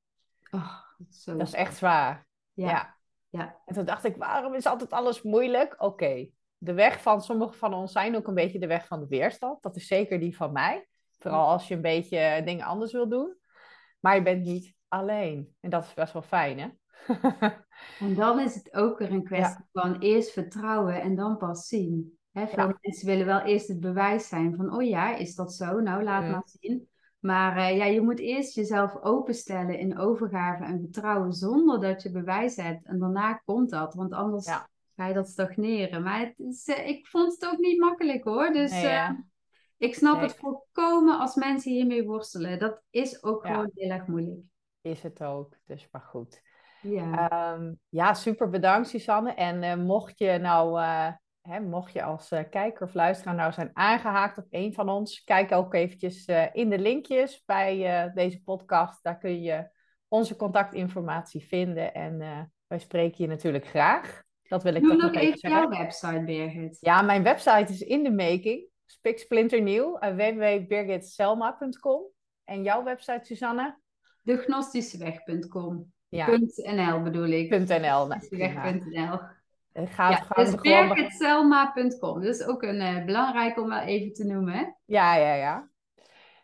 Oh, zo. Dat is echt zwaar. Ja. ja. ja. En toen dacht ik, waarom is altijd alles moeilijk? Oké, de weg van sommigen van ons zijn ook een beetje de weg van de weerstand. Dat is zeker die van mij. Vooral als je een beetje dingen anders wil doen. Maar je bent niet alleen. En dat is best wel fijn, hè? en dan is het ook weer een kwestie van eerst vertrouwen en dan pas zien. Hè, veel mensen willen wel eerst het bewijs zijn van, oh ja, is dat zo? Nou, laat maar zien. Maar uh, ja, je moet eerst jezelf openstellen in overgave en vertrouwen zonder dat je bewijs hebt. En daarna komt dat, want anders ga je dat stagneren. Maar het is, uh, ik vond het ook niet makkelijk hoor. Dus nee, uh, ik snap het volkomen als mensen hiermee worstelen. Dat is ook gewoon heel erg moeilijk. Is het ook, dus maar goed. Ja, um, ja super bedankt Susanne. En mocht je nou Hè, mocht je als uh, kijker of luisteraar nou zijn aangehaakt op een van ons, kijk ook eventjes uh, in de linkjes bij uh, deze podcast. Daar kun je onze contactinformatie vinden en wij spreken je natuurlijk graag. Dat wil ik Doe toch nog nog even zeggen. jouw website, Birgit. Ja, mijn website is in de making. Spiksplinternieuw. www.birgitselma.com. En jouw website, Susanne? Degnostischeweg.com. Ja. .nl bedoel ik. .nl. Weg.nl. Gaat ja, dus birgitselma.com. Dat is ook een uh, belangrijk om wel even te noemen. Hè? Ja, ja, ja.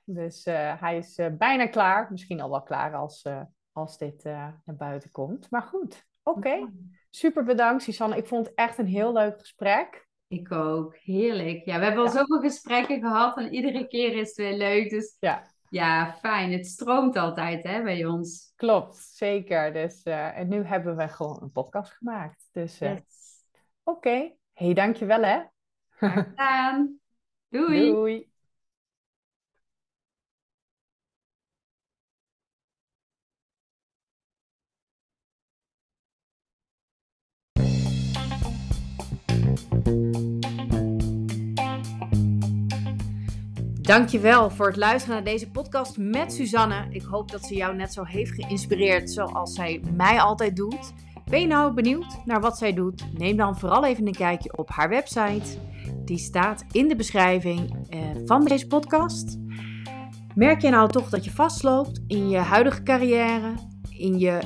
Dus uh, hij is uh, bijna klaar. Misschien al wel klaar als, als dit naar buiten komt. Maar goed, oké. Okay. Super bedankt, Susanne. Ik vond het echt een heel leuk gesprek. Ik ook. Heerlijk. Ja, we hebben al zoveel gesprekken gehad en iedere keer is het weer leuk. Dus ja, ja fijn. Het stroomt altijd hè, bij ons. Klopt, zeker. Dus, en nu hebben we gewoon een podcast gemaakt. Dus yes. Oké, okay. hey, dankjewel hè. Graag gedaan. Doei. Doei. Dankjewel voor het luisteren naar deze podcast met Suzanne. Ik hoop dat ze jou net zo heeft geïnspireerd zoals zij mij altijd doet. Ben je nou benieuwd naar wat zij doet? Neem dan vooral even een kijkje op haar website. Die staat in de beschrijving eh, van deze podcast. Merk je nou toch dat je vastloopt in je huidige carrière, in je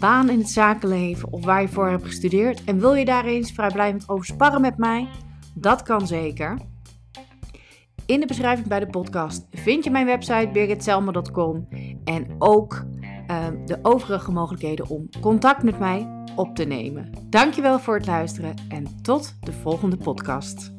baan in het zakenleven of waar je voor hebt gestudeerd en wil je daar eens vrijblijvend over sparren met mij? Dat kan zeker. In de beschrijving bij de podcast vind je mijn website birgitselma.com en ook uh, de overige mogelijkheden om contact met mij op te nemen. Dankjewel voor het luisteren en tot de volgende podcast.